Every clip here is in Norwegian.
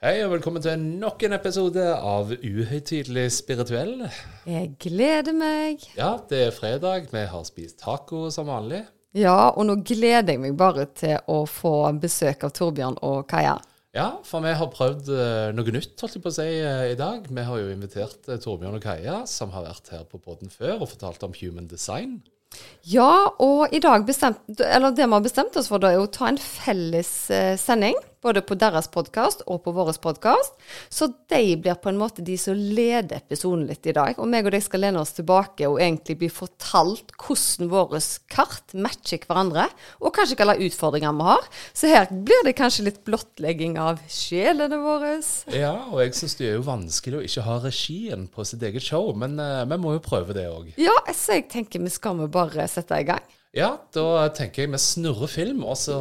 Hei og velkommen til nok en episode av Uhøytidelig spirituell. Jeg gleder meg. Ja, det er fredag. Vi har spist taco som vanlig. Ja, og nå gleder jeg meg bare til å få besøk av Torbjørn og Kaja. Ja, for vi har prøvd eh, noe nytt, holdt jeg på å si, eh, i dag. Vi har jo invitert eh, Torbjørn og Kaja, som har vært her på podden før og fortalt om human design. Ja, og i dag bestemt, eller det vi har bestemt oss for, da, er å ta en felles eh, sending. Både på deres podkast og på vår podkast. Så de blir på en måte de som leder episoden litt i dag. Og meg og deg skal lene oss tilbake og egentlig bli fortalt hvordan våre kart matcher hverandre. Og kanskje hvilke utfordringer vi har. Så her blir det kanskje litt blottlegging av sjelene våre. Ja, og jeg syns det er jo vanskelig å ikke ha regien på sitt eget show, men uh, vi må jo prøve det òg. Ja, så jeg tenker vi skal bare sette i gang. Ja, da tenker jeg vi snurrer film, og så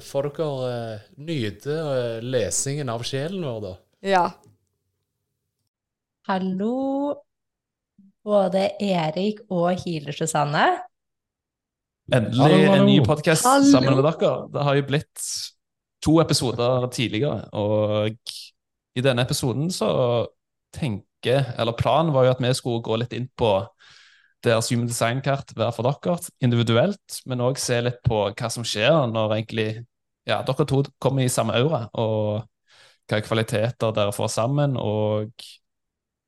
får dere uh, nyte uh, lesingen av sjelen vår, da. Ja. Hallo, både Erik og Healer Susanne. Endelig en ny podkast sammen med dere. Det har jo blitt to episoder tidligere, og i denne episoden så tenker Eller planen var jo at vi skulle gå litt inn på deres human design-kart hver for dere individuelt, men òg se litt på hva som skjer når egentlig ja, dere to kommer i samme aura, og hva kvaliteter dere får sammen, og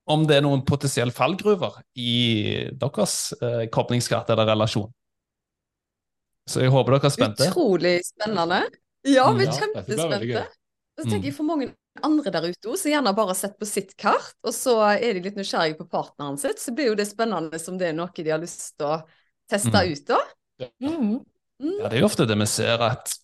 om det er noen potensielle fallgruver i deres eh, koblingskart eller relasjon. Så jeg håper dere er spente. Utrolig spennende. Ja, vi er gøy. kjempespente. Og så tenker jeg for mange andre der ute også, som gjerne bare har sett på sitt kart, og så er de litt nysgjerrige på partneren sitt, så blir jo det spennende som det er noe de har lyst til å teste Mm. ut, da. Mm. Mm. Ja, det er jo ofte det vi ser at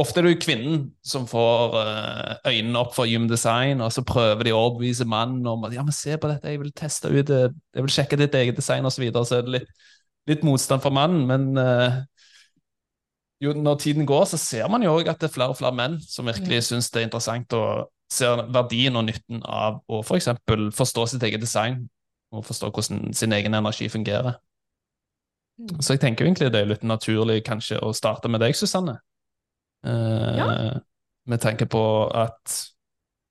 Ofte er det jo kvinnen som får eh, øynene opp for gymdesign, design, og så prøver de å overbevise mannen om at ja, men se på dette, jeg vil teste ut jeg vil sjekke ditt eget design osv. Så, videre, så er det litt, litt motstand fra mannen, men eh, jo, når tiden går, så ser man jo òg at det er flere og flere menn som virkelig syns det er interessant og ser verdien og nytten av å f.eks. For forstå sitt eget design og forstå hvordan sin egen energi fungerer. Så jeg tenker egentlig det er litt naturlig kanskje å starte med deg, Susanne. Eh, Ja. Med tanke på at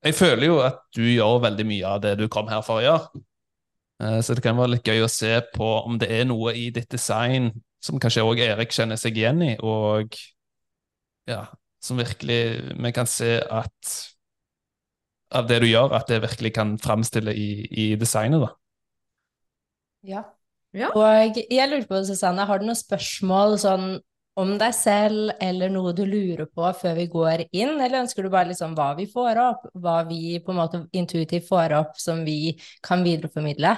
Jeg føler jo at du gjør veldig mye av det du kom her for å gjøre. Eh, så det kan være litt gøy å se på om det er noe i ditt design som kanskje òg Erik kjenner seg igjen i, og ja, som virkelig vi kan se at av det du gjør, at det virkelig kan framstille i, i designet, da. Ja. Ja. Og jeg lurer på, Susanne, har du noen spørsmål sånn om deg selv, eller noe du lurer på før vi går inn, eller ønsker du bare liksom hva vi får opp, hva vi på en måte intuitivt får opp som vi kan videreformidle?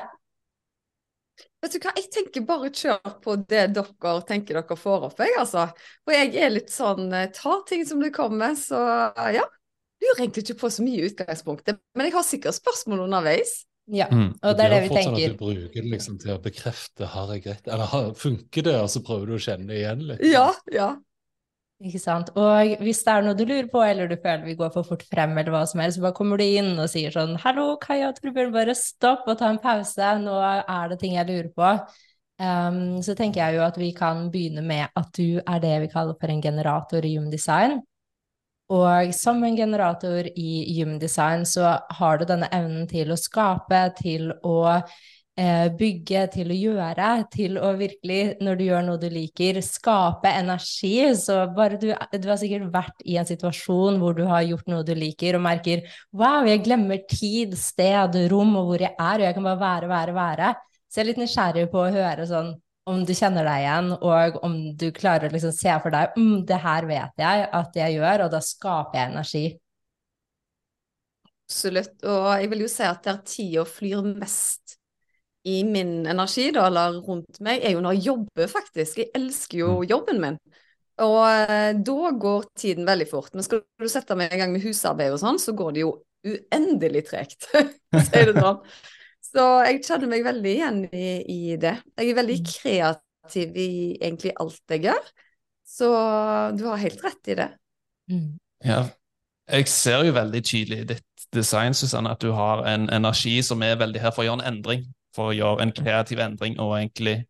Vet du hva, jeg tenker bare kjør på det dere tenker dere får opp, jeg, altså. For jeg er litt sånn, eh, tar ting som det kommer, så ja. Lurer egentlig ikke på så mye i utgangspunktet, men jeg har sikkert spørsmål underveis. Ja, Mm. og det er det vi tenker. sånn at du bruker det liksom til å bekrefte har jeg rett, eller har- funker det, og så prøver du å kjenne det igjen litt. Ja, ja. Ikke sant. Og hvis det er noe du lurer på, eller du føler vi går for fort frem, eller hva som helst, så bare kommer du inn og sier sånn Hallo, Kaja og Torbjørn, bare stopp og ta en pause. Nå er det ting jeg lurer på. Um, så tenker jeg jo at vi kan begynne med at du er det vi kaller for en generator i Human Design. Og som en generator i Human Design så har du denne evnen til å skape, til å bygge, til å gjøre, til å virkelig, når du gjør noe du liker, skape energi. Så bare du, du har sikkert vært i en situasjon hvor du har gjort noe du liker, og merker wow, jeg glemmer tid, sted, rom og hvor jeg er, og jeg kan bare være, være, være. Så jeg er litt nysgjerrig på å høre sånn om du kjenner deg igjen, og om du klarer å liksom se for deg mm, det her vet jeg at jeg gjør, og da skaper jeg energi. Absolutt. Og jeg vil jo si at der tida flyr mest i min energi, da, eller rundt meg, er jo når jeg jobber, faktisk. Jeg elsker jo jobben min. Og eh, da går tiden veldig fort. Men skal du sette meg i gang med husarbeid og sånn, så går det jo uendelig tregt, sier det sånn. Så jeg kjenner meg veldig igjen i, i, det. Jeg er veldig kreativ i egentlig alt jeg gjør. Så du har helt rett i det. Mm. Ja, jeg ser jo veldig tydelig i ditt design, Susanne, at du har en energi som er veldig her for å gjøre en endring. For å gjøre en kreativ endring og egentlig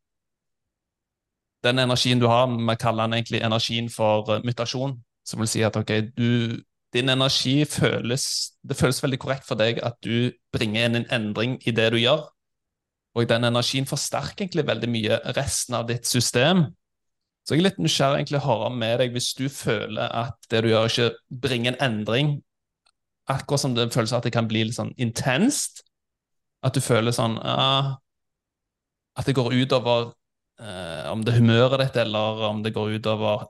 den energien du har, vi kaller den egentlig energien for eh, mutasjon. Som vil si at ok, du, din energi føles Det føles veldig korrekt for deg at du bringer inn en endring i det du gjør. Og den energien forsterker egentlig veldig mye resten av ditt system. Så jeg er litt nysgjerrig å høre med deg hvis du føler at det du gjør, ikke bringer en endring. Akkurat som det føles at det kan bli litt sånn intenst. At du føler sånn ah, At det går utover eh, om det er humøret ditt, eller om det går utover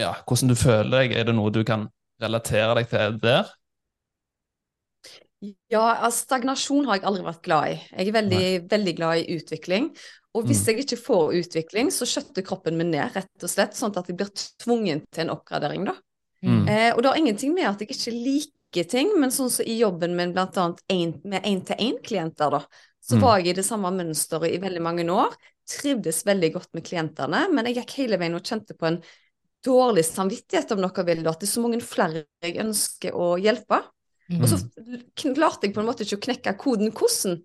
ja, hvordan du føler deg. Er det noe du kan relatere deg til der? Ja, altså, stagnasjon har jeg aldri vært glad i. Jeg er veldig, veldig glad i utvikling. Og hvis mm. jeg ikke får utvikling, så skjøtter kroppen min ned, rett og slett, sånn at jeg blir tvungen til en oppgradering, da. Mm. Eh, og det har ingenting med at jeg ikke liker ting, men sånn som i jobben min annet med én-til-én-klienter, da, så mm. var jeg i det samme mønsteret i veldig mange år trivdes veldig godt med klientene, men jeg gikk hele veien og kjente på en dårlig samvittighet, om noe vil, at det er så mange flere jeg ønsker å hjelpe. Mm. Og så klarte jeg på en måte ikke å knekke koden hvordan.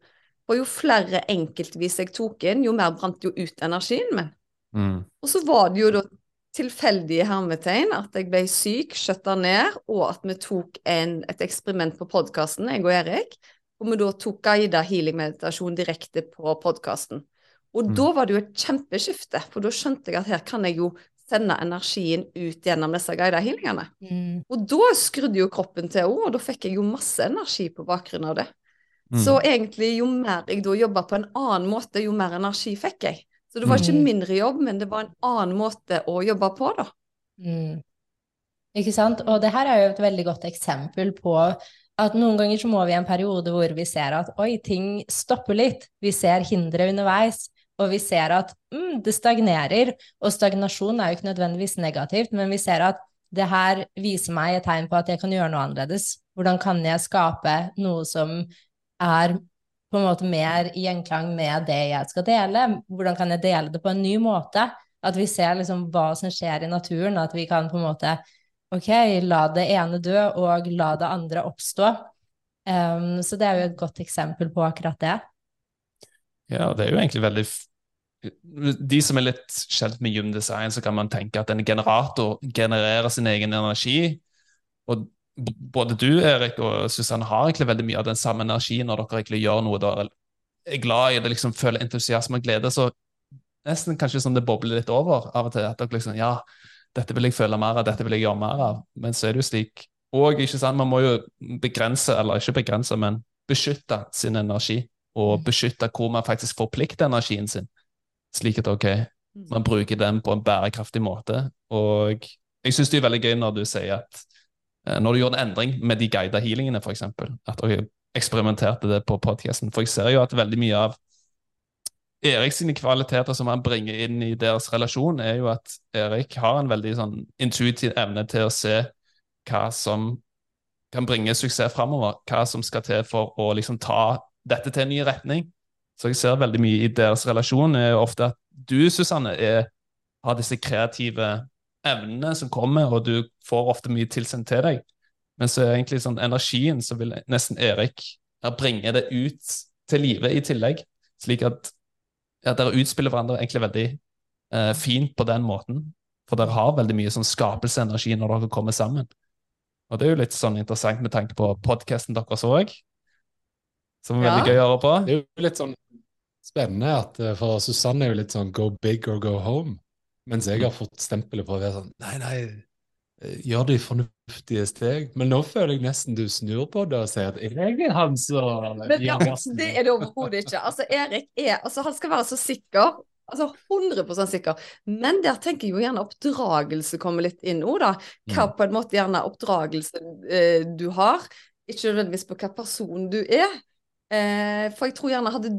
Og jo flere enkeltvis jeg tok inn, jo mer brant jo ut energien min. Mm. Og så var det jo da tilfeldige hermetegn at jeg ble syk, skjøtta ned, og at vi tok en, et eksperiment på podkasten, jeg og Erik. Og vi da tok guida healing-meditasjon direkte på podkasten. Og mm. da var det jo et kjempeskifte, for da skjønte jeg at her kan jeg jo sende energien ut gjennom disse guida healingene. Mm. Og da skrudde jo kroppen til òg, og da fikk jeg jo masse energi på bakgrunn av det. Mm. Så egentlig, jo mer jeg da jobba på en annen måte, jo mer energi fikk jeg. Så det var ikke mm. mindre jobb, men det var en annen måte å jobbe på, da. Mm. Ikke sant. Og det her er jo et veldig godt eksempel på at noen ganger så må vi i en periode hvor vi ser at oi, ting stopper litt. Vi ser hindre underveis og vi ser at mm, det stagnerer. Og stagnasjon er jo ikke nødvendigvis negativt, men vi ser at det her viser meg et tegn på at jeg kan gjøre noe annerledes. Hvordan kan jeg skape noe som er på en måte mer i gjenklang med det jeg skal dele? Hvordan kan jeg dele det på en ny måte? At vi ser liksom hva som skjer i naturen, at vi kan på en måte Ok, la det ene dø, og la det andre oppstå. Um, så det er jo et godt eksempel på akkurat det. Ja, det er jo egentlig veldig De som er litt kjent med gymdesign, så kan man tenke at en generator genererer sin egen energi. Og både du, Erik, og Susanne har egentlig veldig mye av den samme energien når dere egentlig gjør noe dere er glad i det, liksom føler entusiasme og glede. Så nesten kanskje som det bobler litt over av og til. At dere liksom Ja, dette vil jeg føle mer av, dette vil jeg gjøre mer av. Men så er det jo slik Og ikke sant, man må jo begrense, eller ikke begrense, men beskytte sin energi og mm. beskytte hvor man faktisk forplikter energien sin, slik at ok, mm. man bruker den på en bærekraftig måte. Og jeg syns det er veldig gøy når du sier at når du gjør en endring med de guida healingene, f.eks., at dere eksperimenterte det på podkasten. For jeg ser jo at veldig mye av Erik sine kvaliteter som han bringer inn i deres relasjon, er jo at Erik har en veldig sånn intuitiv evne til å se hva som kan bringe suksess framover. Hva som skal til for å liksom ta dette til en ny retning. Så jeg ser veldig mye i deres relasjon er jo ofte at du, Susanne, er, har disse kreative evnene som kommer, og du får ofte mye tilsendt til deg. Men så er egentlig sånn energien, så vil nesten Erik bringe det ut til live i tillegg. Slik at, at dere utspiller hverandre egentlig veldig eh, fint på den måten. For dere har veldig mye sånn skapelseenergi når dere kommer sammen. Og det er jo litt sånn interessant med tanke på podkasten deres òg som er veldig gøy å høre på. Det er jo litt sånn spennende at eh, for Susanne er jo litt sånn go big or go home. Mens jeg har fått stempelet på å være sånn Nei, nei, eh, gjør de fornuftige steg. Men nå føler jeg nesten du snur på det og sier at jeg er han som Men ja, Det er det overhodet ikke. Altså, Erik er Altså, han skal være så sikker. Altså 100% sikker. Men der tenker jeg jo gjerne oppdragelse kommer litt inn òg, da. Hva mm. på en måte gjerne oppdragelse eh, du har. Ikke nødvendigvis på hva person du er. Eh, for jeg tror gjerne hadde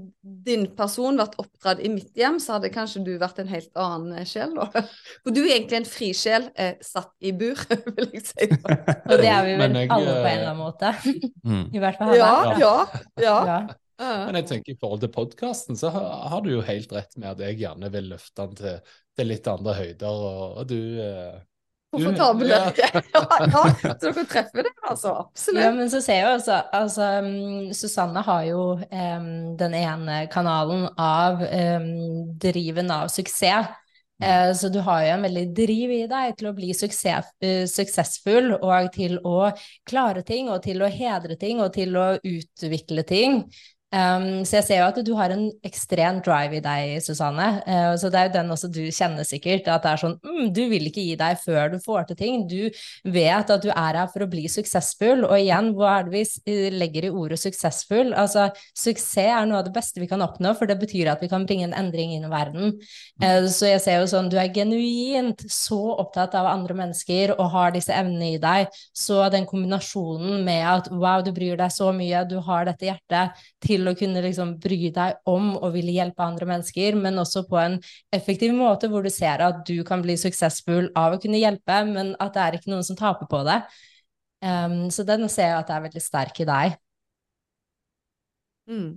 din person vært oppdratt i mitt hjem, så hadde kanskje du vært en helt annen eh, sjel. Da. For du er egentlig en fri sjel eh, satt i bur, vil jeg si. Og det er vi vel jeg, alle på en eller annen måte. Mm. I hvert fall ja, ja, ja, ja. Men jeg tenker i forhold til podkasten, så har, har, du jo helt rett med at jeg gjerne vil løfte den til, til litt andre høyder, og, og du eh, komfortable. Ja. ja, ja, så dere treffer det, altså. Absolutt. Ja, men så ser jeg også altså, um, Susanne har jo um, den ene kanalen av um, driven av suksess. Uh, så du har jo en veldig driv i deg til å bli suksess, uh, suksessfull og til å klare ting og til å hedre ting og til å utvikle ting. Um, så jeg ser jo at du har en ekstrem drive i deg, Susanne. Uh, så det er jo den også du kjenner sikkert. At det er sånn mm, Du vil ikke gi deg før du får til ting. Du vet at du er her for å bli suksessfull. Og igjen, hva er det vi legger i ordet suksessfull? Altså, suksess er noe av det beste vi kan oppnå, for det betyr at vi kan bringe en endring inn i verden. Uh, så jeg ser jo sånn, du er genuint så opptatt av andre mennesker og har disse evnene i deg. Så den kombinasjonen med at wow, du bryr deg så mye, du har dette hjertet til å kunne liksom bry deg om og ville hjelpe andre mennesker, men også på en effektiv måte hvor du ser at du kan bli suksessfull av å kunne hjelpe, men at det er ikke noen som taper på det. Um, så den ser jeg at det er veldig sterk i deg. Mm.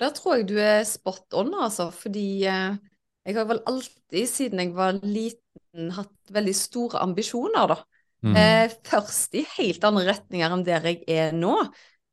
Der tror jeg du er spot on, altså, fordi eh, jeg har vel alltid, siden jeg var liten, hatt veldig store ambisjoner, da. Mm. Eh, først i helt andre retninger enn der jeg er nå.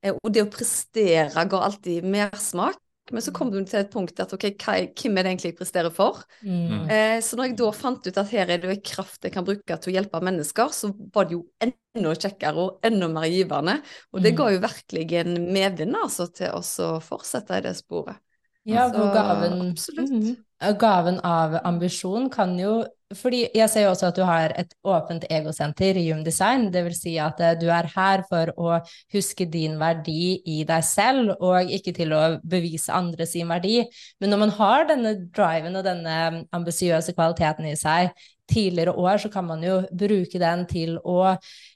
Eh, og det å prestere går alltid mersmak. Men så kom du til et punkt at ok, hvem er det egentlig jeg presterer for? Mm. Eh, så når jeg da fant ut at her er det en kraft jeg kan bruke til å hjelpe mennesker, så var det jo enda kjekkere og enda mer givende. Og det mm. ga jo virkelig en medvind altså, til oss å fortsette i det sporet. Ja, hvor gaven, mm, gaven av ambisjon kan jo fordi jeg ser jo også at du har et åpent egosenter i Human Design. Det vil si at eh, du er her for å huske din verdi i deg selv, og ikke til å bevise andre sin verdi. Men når man har denne driven og denne ambisiøse kvaliteten i seg tidligere år, så kan man jo bruke den til å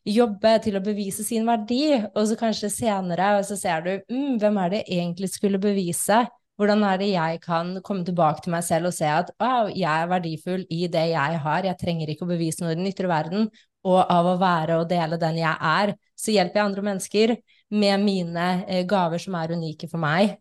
jobbe, til å bevise sin verdi. Og så kanskje senere, og så ser du mm, hvem er det egentlig skulle bevise? Hvordan er det jeg kan komme tilbake til meg selv og se at wow, jeg er verdifull i det jeg har, jeg trenger ikke å bevise noe i den ytre verden, og av å være og dele den jeg er, så hjelper jeg andre mennesker med mine eh, gaver som er unike for meg.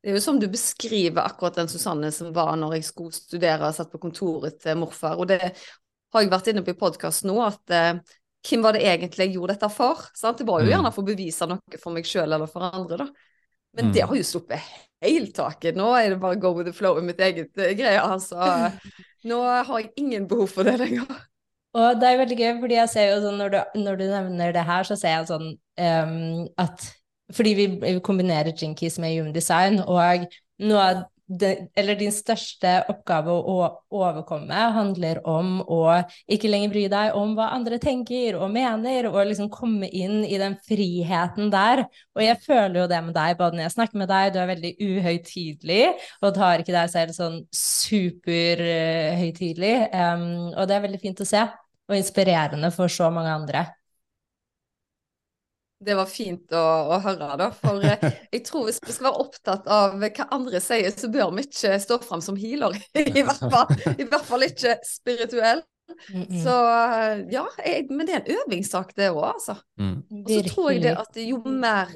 Det er jo som du beskriver akkurat den Susanne som var når jeg skulle studere og satt på kontoret til morfar. Og det har jeg vært inne på i podkast nå, at eh, hvem var det egentlig jeg gjorde dette for? Sant? Det var jo mm. gjerne for å bevise noe for meg sjøl eller for andre, da. Men mm. det har jo sluppet helt taket. Nå er det bare go with the flow i mitt eget uh, greie. Altså, nå har jeg ingen behov for det lenger. Og det er veldig gøy, fordi jeg ser jo sånn når du, når du nevner det her, så ser jeg sånn um, at Fordi vi, vi kombinerer Jinkies med Human Design, og noe av det, eller din største oppgave å overkomme handler om å ikke lenger bry deg om hva andre tenker og mener, og liksom komme inn i den friheten der. Og jeg føler jo det med deg, både når jeg snakker med deg, du er veldig uhøytidelig og tar ikke deg selv sånn superhøytidelig, um, og det er veldig fint å se, og inspirerende for så mange andre. Det var fint å, å, høre, da. For eh, jeg tror hvis vi skal være opptatt av hva andre sier, så bør vi ikke stå fram som healer. I hvert fall, i hvert fall ikke spirituell. Mm -mm. Så ja, jeg, men det er en øvingssak, det òg, altså. Mm. Og så tror jeg det at jo mer,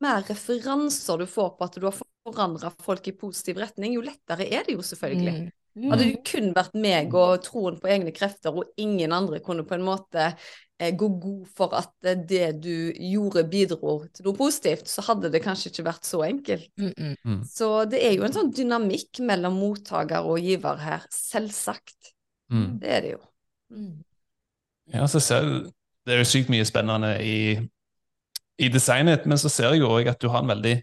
mer, referanser du får på at du har forandra folk i positiv retning, jo lettere er det jo selvfølgelig. Mm. Hadde det kun vært meg og troen på egne krefter, og ingen andre kunne på en måte Eh, gå god for at eh, det du gjorde, bidro til noe positivt, så hadde det kanskje ikke vært så enkelt. Mm -mm. Så det er jo en sånn dynamikk mellom mottaker og giver her, selvsagt. Mm. Det er det jo. Mm. Ja, så ser Det er jo sykt mye spennende i, i designet, men så ser jeg jo òg at du har en veldig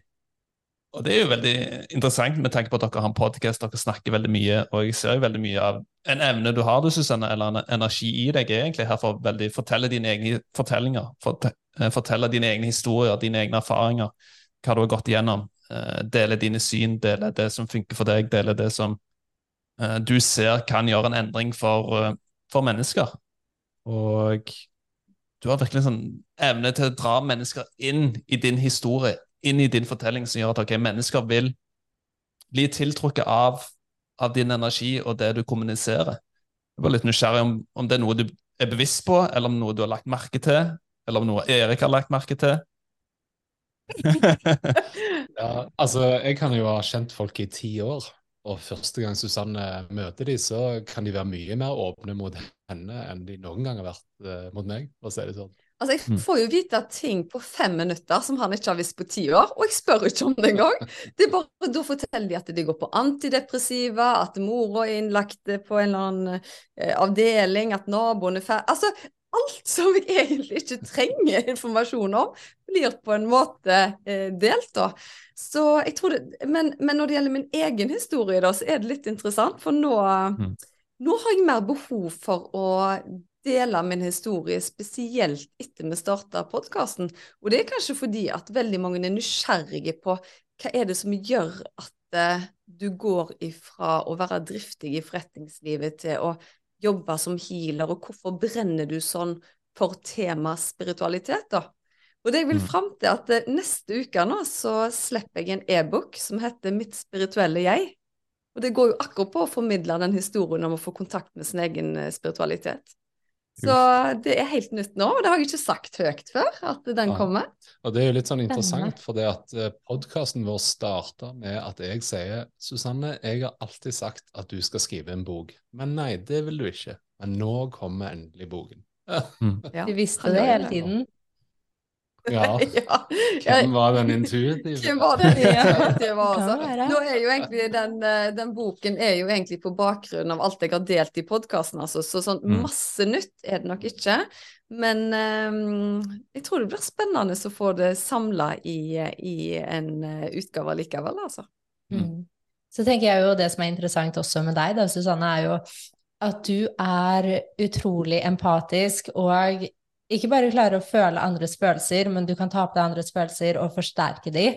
og det er jo veldig interessant med tanke på at dere har en podkast, dere snakker veldig mye, og jeg ser jo veldig mye av en evne du har, du, Susanne, eller en energi i deg, egentlig her for å fortelle dine egne fortellinger. Eh, fortelle dine egne historier, dine egne erfaringer, hva du har gått igjennom. Eh, dele dine syn, dele det som funker for deg, dele det som eh, du ser kan gjøre en endring for, for mennesker. Og du har virkelig sånn evne til å dra mennesker inn i din historie, inn i din fortelling, som gjør at okay, mennesker vil bli tiltrukket av, av, din energi og det du kommuniserer. Jeg var litt nysgjerrig om, om det er noe du er bevisst på, eller om noe du har lagt merke til, eller om noe Erik har lagt merke til. ja, altså, jeg kan jo ha kjent folk i ti år. Og første gang Susanne møter de, så kan de være mye mer åpne mot henne enn de noen gang har vært uh, mot meg, for å si det sånn. Altså, Jeg mm. får jo vite ting på fem minutter som han ikke har visst på ti år, og jeg spør ikke om det engang. Det er bare, Da forteller de at de går på antidepressiva, at mora er innlagt på en eller annen eh, avdeling, at naboen er ferdig Altså, alt som jeg egentlig ikke trenger informasjon om, blir på en måte eh, delt, da. Så jeg tror det, men, men, når det gjelder min egen historie, da, så er det litt interessant. For nå, mm. nå har jeg mer behov for å dele min historie, spesielt etter vi starta podkasten. Og det er kanskje fordi at veldig mange er nysgjerrige på hva er det som gjør at uh, du går ifra å være driftig i forretningslivet til å jobbe som healer, og hvorfor brenner du sånn for tema spiritualitet, da? Og det jeg vil mm. fram til, at eh, neste uke nå så slipper jeg en e-bok som heter Mitt spirituelle jeg. Og det går jo akkurat på å formidle den historien om å få kontakt med sin egen eh, spiritualitet. Så det er helt nytt nå, og det har jeg ikke sagt høyt før, at den kommer. Og det er jo litt sånn interessant, for det at eh, podkasten vår starter med at jeg sier Susanne, jeg har alltid sagt at du skal skrive en bok, men nei, det vil du ikke. Men nå kommer endelig boken. Mm. Ja. Du visste det hele tiden? Ja. Hvem var den intuitive? Hvem var den intuitive, altså? Nå er jo egentlig den, eh, den, boken er jo egentlig på bakgrunn av alt jeg har delt i podkasten, altså. Så sånn mm. masse nytt er det nok ikke. Men um, jeg tror det blir spennende å få det samla i, i, en eh, utgave likevel, altså. Mm. mm. Så tenker jeg jo det som er interessant også med deg, da, Susanne, er jo at du er utrolig empatisk og ikke bare klarer å føle andres følelser, men du kan ta på deg andres følelser og forsterke de.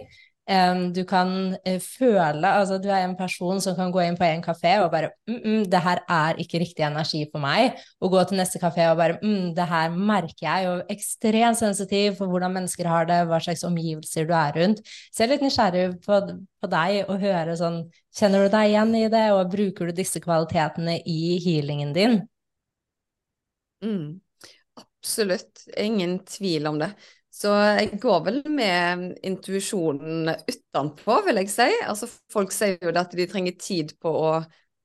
Du kan uh, føle Altså, du er en person som kan gå inn på en kafé og bare mm, mm, 'Det her er ikke riktig energi for meg.' Og gå til neste kafé og bare mm, 'Det her merker jeg.' Og ekstremt sensitiv for hvordan mennesker har det, hva slags omgivelser du er rundt. Så jeg er litt nysgjerrig på, på deg og høre sånn Kjenner du deg igjen i det, og bruker du disse kvalitetene i healingen din? Mm. Absolutt. Ingen tvil om det. Så jeg går vel med intuisjonen utenpå, vil jeg si. Altså, folk sier jo at de trenger tid på å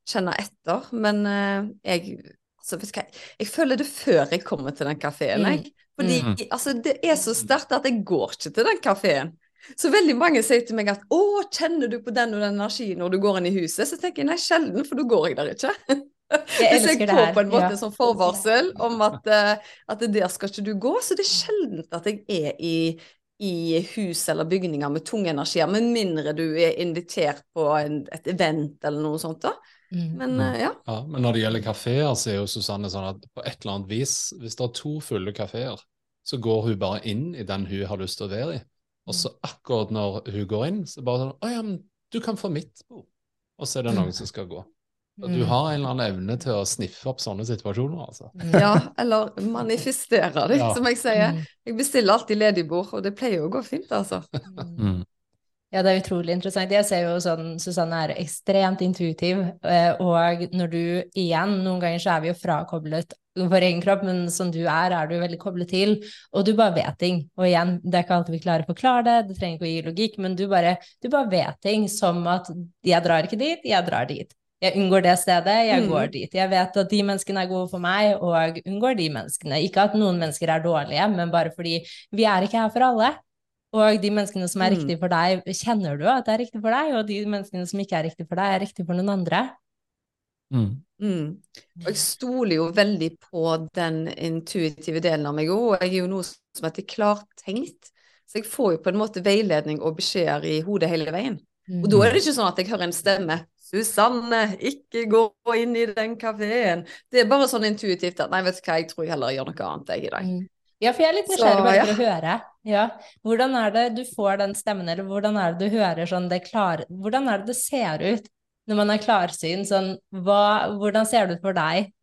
kjenne etter, men uh, jeg altså, jeg, jeg, føler det før jeg kommer til den kafeen, jeg. Mm. Fordi mm. altså, det er så sterkt at jeg går ikke til den kafeen. Så veldig mange sier til meg at 'Å, kjenner du på den og den energien når du går inn i huset?' Så tenker jeg nei, sjelden, for da går jeg der ikke. Jeg Hvis jeg får på en måte ja. som forvarsel om at, uh, at der skal ikke du gå, så det er sjelden at jeg er i, i hus eller bygninger med tung energi, med mindre du er invitert på en, et event eller noe sånt. da. Mm. Men uh, ja. ja. Men når det gjelder kafeer, så er jo Susanne sånn at på et eller annet vis, hvis det er to fulle kafeer, så går hun bare inn i den hun har lyst til å være i. Og så akkurat når hun går inn, så bare sånn Å ja, men du kan få mitt bord. Og så er det noen som skal gå. Du mm. har en eller annen evne til å sniffe opp sånne situasjoner, altså. Ja, eller manifestere det, ja. som jeg sier. Mm. Jeg bestiller alltid ledig bord, og det pleier å gå fint, altså. Mm. Ja, det er utrolig interessant. Jeg ser jo sånn Susanne er ekstremt intuitiv, eh, og når du igjen Noen ganger så er vi jo frakoblet vår egen kropp, men som du er, er du veldig koblet til, og du bare vet ting. Og igjen, det er ikke alltid vi klarer å forklare det, det trenger ikke å gi logikk, men du bare, du bare vet ting som at jeg drar ikke dit, jeg drar dit jeg unngår det stedet, jeg mm. går dit. Jeg vet at de menneskene er gode for meg, og unngår de menneskene. Ikke at noen mennesker er dårlige, men bare fordi vi er ikke her for alle. Og de menneskene som er mm. riktige for deg, kjenner du at det er riktig for deg, og de menneskene som ikke er riktige for deg, er riktige for noen andre. Mm. Mm. Og jeg stoler jo veldig på den intuitive delen av meg òg, og jeg er jo noe som heter klartenkt. Så jeg får jo på en måte veiledning og beskjeder i hodet hele veien. Og da er det ikke sånn at jeg hører en stemme 'Susanne, ikke gå inn i den kafeen'. Det er bare sånn intuitivt at 'nei, vet du hva, jeg tror jeg heller gjør noe annet jeg i dag'. Mm. Ja, for jeg er litt nysgjerrig bare ja. for å høre. Ja. Hvordan er det du får den stemmen, eller hvordan er det du hører sånn det klar... Hvordan er det det ser ut når man er klarsyn? Sånn, hva, hvordan ser det ut for deg?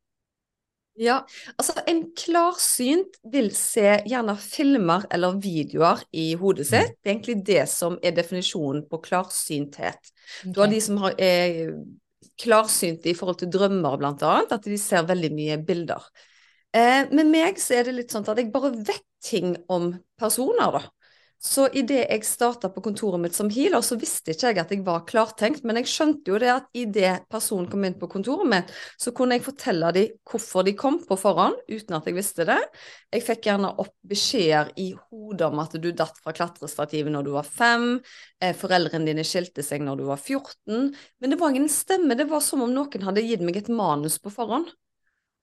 Ja, altså en klarsynt vil se gjerne filmer eller videoer i hodet sitt. Det er egentlig det som er definisjonen på klarsynthet. Du har de som har, er klarsynte i forhold til drømmer, blant annet, at de ser veldig mye bilder. Eh, med meg så er det litt sånn at jeg bare vet ting om personer, da. Så idet jeg starta på kontoret mitt som healer, så visste ikke jeg at jeg var klartenkt, men jeg skjønte jo det at idet personen kom inn på kontoret mitt, så kunne jeg fortelle dem hvorfor de kom på forhånd, uten at jeg visste det. Jeg fikk gjerne opp beskjeder i hodet om at du datt fra klatrestativet når du var fem, eh, foreldrene dine skilte seg når du var 14, men det var ingen stemme, det var som om noen hadde gitt meg et manus på forhånd.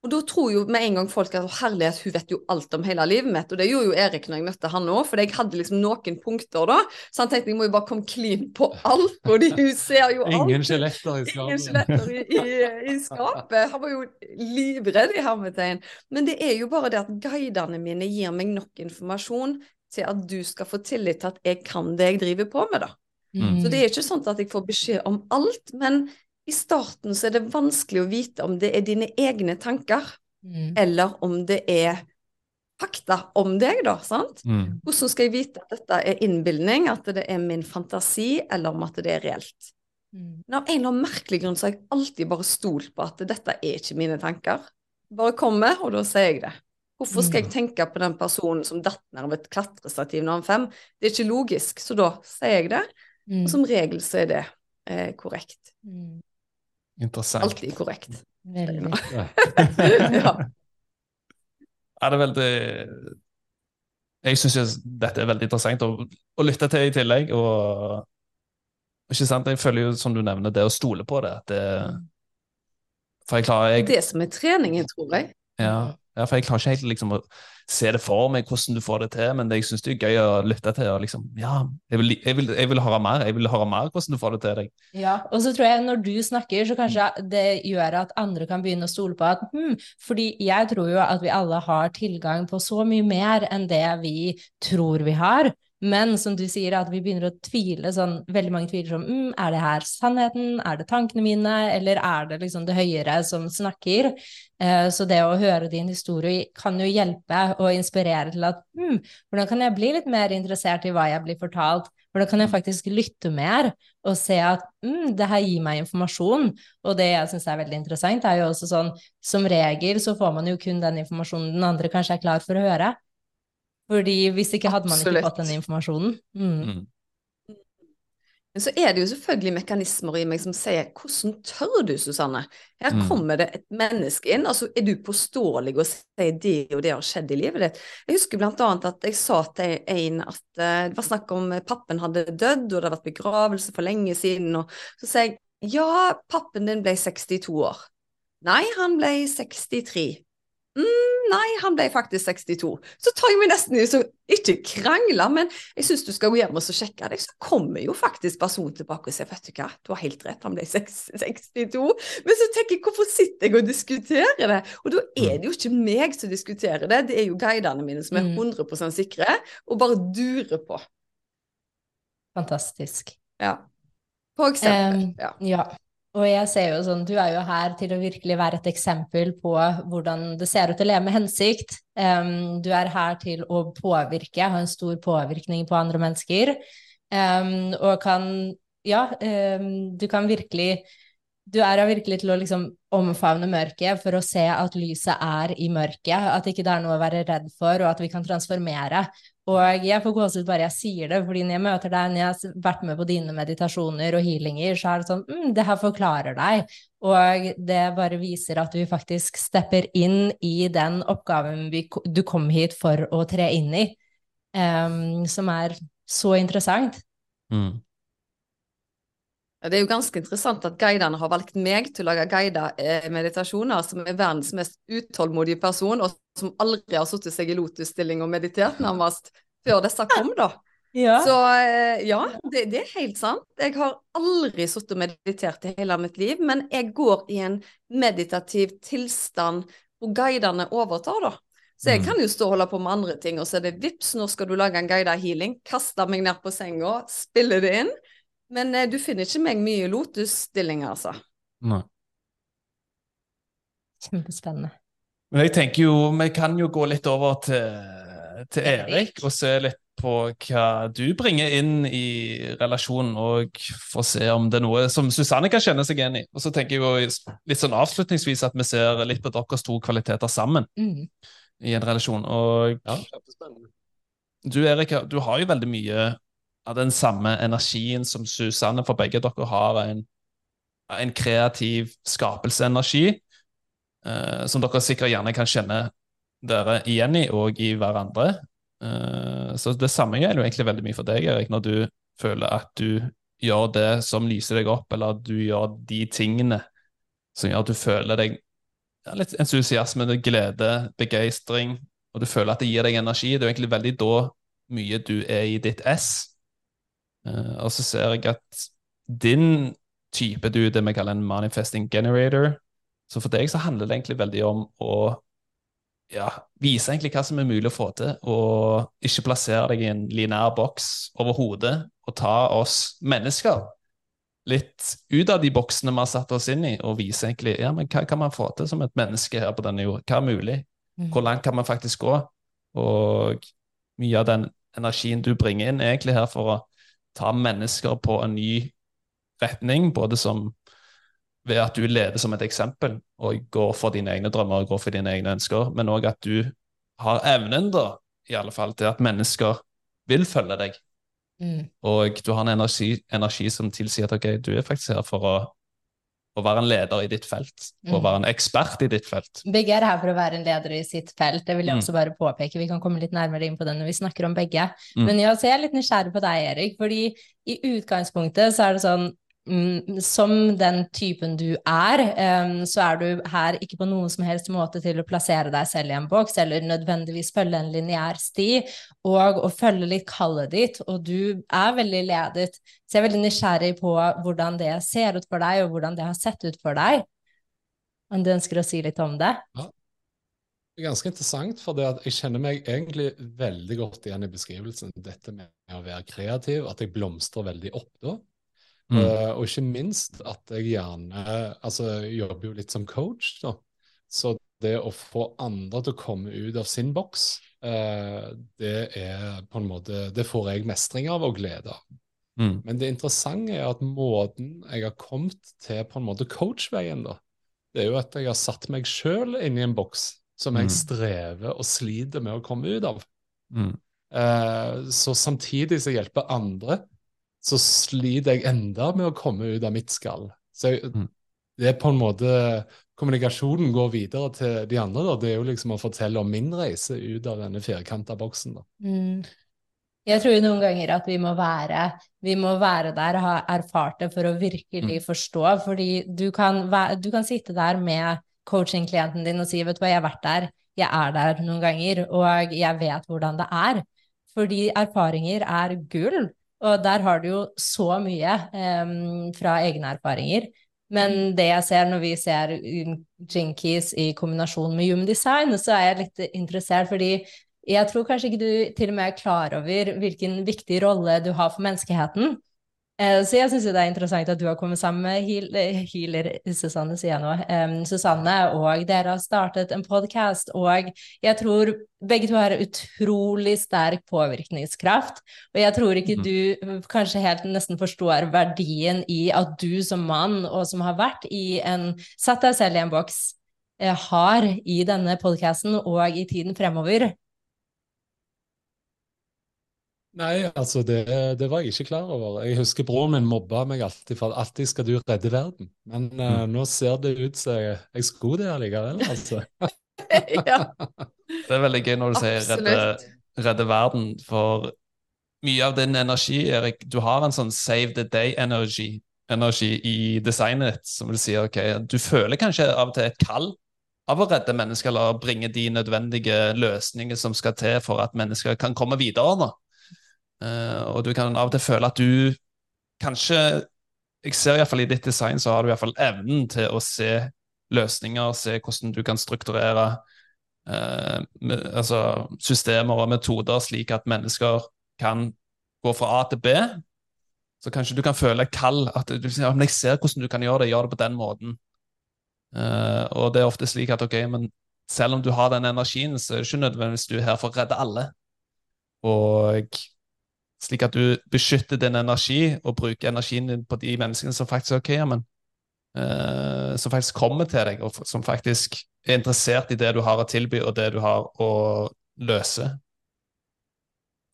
Og da tror jo med en gang folk at herlighet, hun vet jo alt om hele livet mitt. Og det gjorde jo Erik når jeg møtte han òg, for jeg hadde liksom noen punkter da. Så han tenkte jeg må jo bare komme clean på alt, og de, hun ser jo alt. Ingen skjeletter i skapet. Ingen skjeletter i, i, i, skapet. Han var jo livredd i hermetegn. Men det er jo bare det at guidene mine gir meg nok informasjon til at du skal få tillit til at jeg kan det jeg driver på med, da. Mm. Så det er ikke sånn at jeg får beskjed om alt, men i starten så er det vanskelig å vite om det er dine egne tanker, mm. eller om det er fakta om deg, da. sant? Mm. Hvordan skal jeg vite at dette er innbilning, at det er min fantasi, eller om at det er reelt? Mm. Men av en eller annen merkelig grunn så har jeg alltid bare stolt på at dette er ikke mine tanker. Bare kommer, og da sier jeg det. Hvorfor skal jeg mm. tenke på den personen som datt ned av et klatrestativ når han fem? Det er ikke logisk, så da sier jeg det. Og mm. som regel så er det eh, korrekt. Mm. Interessant. Alltid korrekt. Veldig. ja. Er det veldig Jeg syns dette er veldig interessant å, å, lytte til i tillegg. Og ikke sant, jeg føler jo, som du nevner, det å stole på det. det for jeg klarer jeg, Det som er treningen, tror jeg. Ja, ja, for jeg klarer ikke helt liksom, å se det for meg hvordan du får det til, men det jeg syns det er gøy å lytte til. og liksom, ja, jeg vil, jeg, vil, jeg vil, høre mer jeg vil høre mer hvordan du får det til deg. Ja, og så tror jeg når du snakker, så kanskje det gjør at andre kan begynne å stole på at hm, fordi jeg tror jo at vi alle har tilgang på så mye mer enn det vi tror vi har. Men som du sier, at vi begynner å tvile sånn Veldig mange tviler sånn mm, Er det her sannheten? Er det tankene mine? Eller er det liksom det høyere som snakker? Eh, så det å høre din historie kan jo hjelpe og inspirere til at mm, hvordan kan jeg bli litt mer interessert i hva jeg blir fortalt? Hvordan kan jeg faktisk lytte mer og se at mm, det her gir meg informasjon? Og det jeg syns er veldig interessant, er jo også sånn som regel så får man jo kun den informasjonen den andre kanskje er klar for å høre. Fordi hvis ikke hadde man Absolutt. ikke fått den informasjonen. Mm. mm. Men så er det jo selvfølgelig mekanismer i meg som sier 'hvordan tør du, Susanne'? Her mm. kommer det et menneske inn, altså er du påståelig og sier det og det har skjedd i livet ditt? Jeg husker blant annet at jeg sa til en at uh, det var snakk om pappen hadde dødd, og det hadde vært begravelse for lenge siden, og så sier jeg 'ja, pappen din ble 62 år'. Nei, han ble 63. Mm, nei, han ble faktisk 62. Så tar jeg meg nesten i å Ikke krangle, men jeg syns du skal gå hjem og sjekke deg. Så kommer jo faktisk personen tilbake og sier vet du hva, du har helt rett, han ble 62. Men så tenker jeg hvorfor sitter jeg og diskuterer det? Og da er det jo ikke meg som diskuterer det, det er jo guidene mine som er 100 mm. sikre, og bare durer på. Fantastisk. Ja. For eksempel. Um, ja. ja. Og jeg ser jo sånn, du er jo her til å virkelig være et eksempel på hvordan det ser ut å leve med hensikt. Um, du er her til å påvirke, ha en stor påvirkning på andre mennesker. Um, og kan Ja, um, du kan virkelig Du er her virkelig til å liksom omfavne mørket for å se at lyset er i mørket. At ikke det er noe å være redd for, og at vi kan transformere. Og jeg får gåsehud bare jeg sier det, fordi når jeg møter deg, når jeg har vært med på dine meditasjoner og healinger, så er det sånn mm, Det her forklarer deg. Og det bare viser at du faktisk stepper inn i den oppgaven vi, du kom hit for å tre inn i, um, som er så interessant. Mm. Det er jo ganske interessant at guidene har valgt meg til å lage guida eh, meditasjoner, som er verdens mest utålmodige person, og som aldri har satt seg i lotusstilling og meditert, nærmest, før disse kom, da. Ja. Så eh, ja, det, det, er helt sant. Jeg har aldri sittet og meditert i hele mitt liv, men jeg går i en meditativ tilstand hvor guidene overtar, da. Så jeg mm. kan jo stå og holde på med andre ting, og så er det vips, nå skal du lage en guida healing. Kaste meg ned på senga, spille det inn. Men eh, du finner ikke meg mye i lotusstillinger, altså. Nei. Kjempespennende. Men jeg tenker jo, vi kan jo gå litt over til, til Erik og se litt på hva du bringer inn i relasjonen, og få se om det er noe som Susanne kan kjenne seg igjen i. Og så tenker jeg jo litt sånn avslutningsvis at vi ser litt på deres to kvaliteter sammen mm. i en relasjon. Og ja, du Erik, du har jo veldig mye av den samme energien som Susanne, for begge dere har en, en kreativ skapelseenergi, eh, som dere sikkert gjerne kan kjenne dere igjen i, og i hverandre. Eh, så det samme gjelder jo egentlig veldig mye for deg, Erik, når du føler at du gjør det som lyser deg opp, eller at du gjør de tingene som gjør at du føler deg ja, litt entusiasme, glede, begeistring, og du føler at det gir deg energi. Det er jo egentlig veldig da mye du er i ditt ess. Uh, og så ser jeg at din type, du det vi kaller en manifesting generator. Så for deg så handler det egentlig veldig om å ja, vise egentlig hva som er mulig å få til, og ikke plassere deg i en linær boks over hodet, og ta oss mennesker litt ut av de boksene vi har satt oss inn i, og vise egentlig ja, men hva kan man få til som et menneske her på denne jord? Hva er mulig? Mm. Hvor langt kan man faktisk gå? Og mye av den energien du bringer inn, er egentlig her for å ta mennesker på en ny retning, både som ved at du leder som et eksempel og går for dine egne drømmer og går for dine egne ønsker, men òg at du har evnen da, i alle fall, til at mennesker vil følge deg. Mm. Og du har en energi, energi, som tilsier at ok, du er faktisk her for å, å være en leder i ditt felt, mm. være en ekspert i ditt felt. Begge er her for å være en leder i sitt felt, det vil jeg mm. også bare påpeke. Vi kan komme litt nærmere inn på det når vi snakker om begge. Mm. Men ja, så jeg er litt nysgjerrig på deg, Erik, fordi i utgangspunktet så er det sånn som den typen du er, så er du her ikke på noen som helst måte til å plassere deg selv i en boks, eller nødvendigvis følge en lineær sti, og å følge litt kallet ditt, og du er veldig ledet. Så jeg er veldig nysgjerrig på hvordan det ser ut for deg, og hvordan det har sett ut for deg. Om du ønsker å si litt om det? Ja. Det er ganske interessant, for jeg kjenner meg egentlig veldig godt igjen i beskrivelsen. Dette med å være kreativ, at jeg blomstrer veldig opp da. Mm. Uh, og ikke minst at jeg gjerne altså jobber jo litt som coach, da. Så det å få andre til å komme ut av sin boks, uh, det er på en måte Det får jeg mestring av og glede av. Mm. Men det interessante er at måten jeg har kommet til på en måte coachveien, da, det er jo at jeg har satt meg sjøl inn i en boks som jeg mm. strever og sliter med å komme ut av. Mm. Uh, så samtidig jeg hjelper andre, så sliter jeg enda med å komme ut av mitt skall. Så jeg, mm. det er på en måte Kommunikasjonen går videre til de andre. Da. Det er jo liksom å fortelle om min reise ut av denne firkanta boksen. Da. Mm. Jeg tror noen ganger at vi må være, vi må være der og ha erfart det for å virkelig mm. forstå. Fordi du kan, du kan sitte der med coaching-klienten din og si vet du hva, jeg har vært der, jeg er der noen ganger, og jeg vet hvordan det er. Fordi erfaringer er gull. Og der har du jo så mye um, fra egne erfaringer. Men mm. det jeg ser når vi ser Jinkies i kombinasjon med Human Design, så er jeg litt interessert, fordi jeg tror kanskje ikke du til og med er klar over hvilken viktig rolle du har for menneskeheten. Eh, så jeg syns det er interessant at du har kommet sammen med eh, healer Susanne, sier jeg nå, um, Susanne, og dere har startet en podkast. Og jeg tror begge to har utrolig sterk påvirkningskraft. Og jeg tror ikke mhm. du kanskje helt nesten forstår verdien i at du som mann, og som har vært i en Satt deg selv i en boks, eh, har i denne podkasten og i tiden fremover Nei, altså det, det, var jeg ikke klar over. Jeg husker broren min mobba meg alltid for alltid skal du redde verden. Men uh, nå ser det ut som jeg, jeg skulle det allikevel, altså. ja. Det er veldig gøy når du sier redde, redde, verden, for mye av din energi, Erik Du har en sånn save the day-energi energi i designet som vil si ok, du føler kanskje av og til et kall av å redde mennesker eller bringe de nødvendige løsninger som skal til for at mennesker kan komme videre. nå. Uh, og du kan av og til føle at du kanskje Jeg ser iallfall i ditt design så har du iallfall evnen til å se løsninger, se hvordan du kan strukturere uh, med, altså systemer og metoder slik at mennesker kan gå fra A til B. Så kanskje du kan føle kall. at du, ja, men Jeg ser hvordan du kan gjøre det, gjør det på den måten. Uh, og det er ofte slik at ok, men selv om du har den energien, så er det ikke nødvendigvis du er her for å redde alle. Og slik at du beskytter din energi og bruker energien din på de menneskene som faktisk er ok, men uh, som faktisk kommer til deg, og som faktisk er interessert i det du har å tilby, og det du har å løse.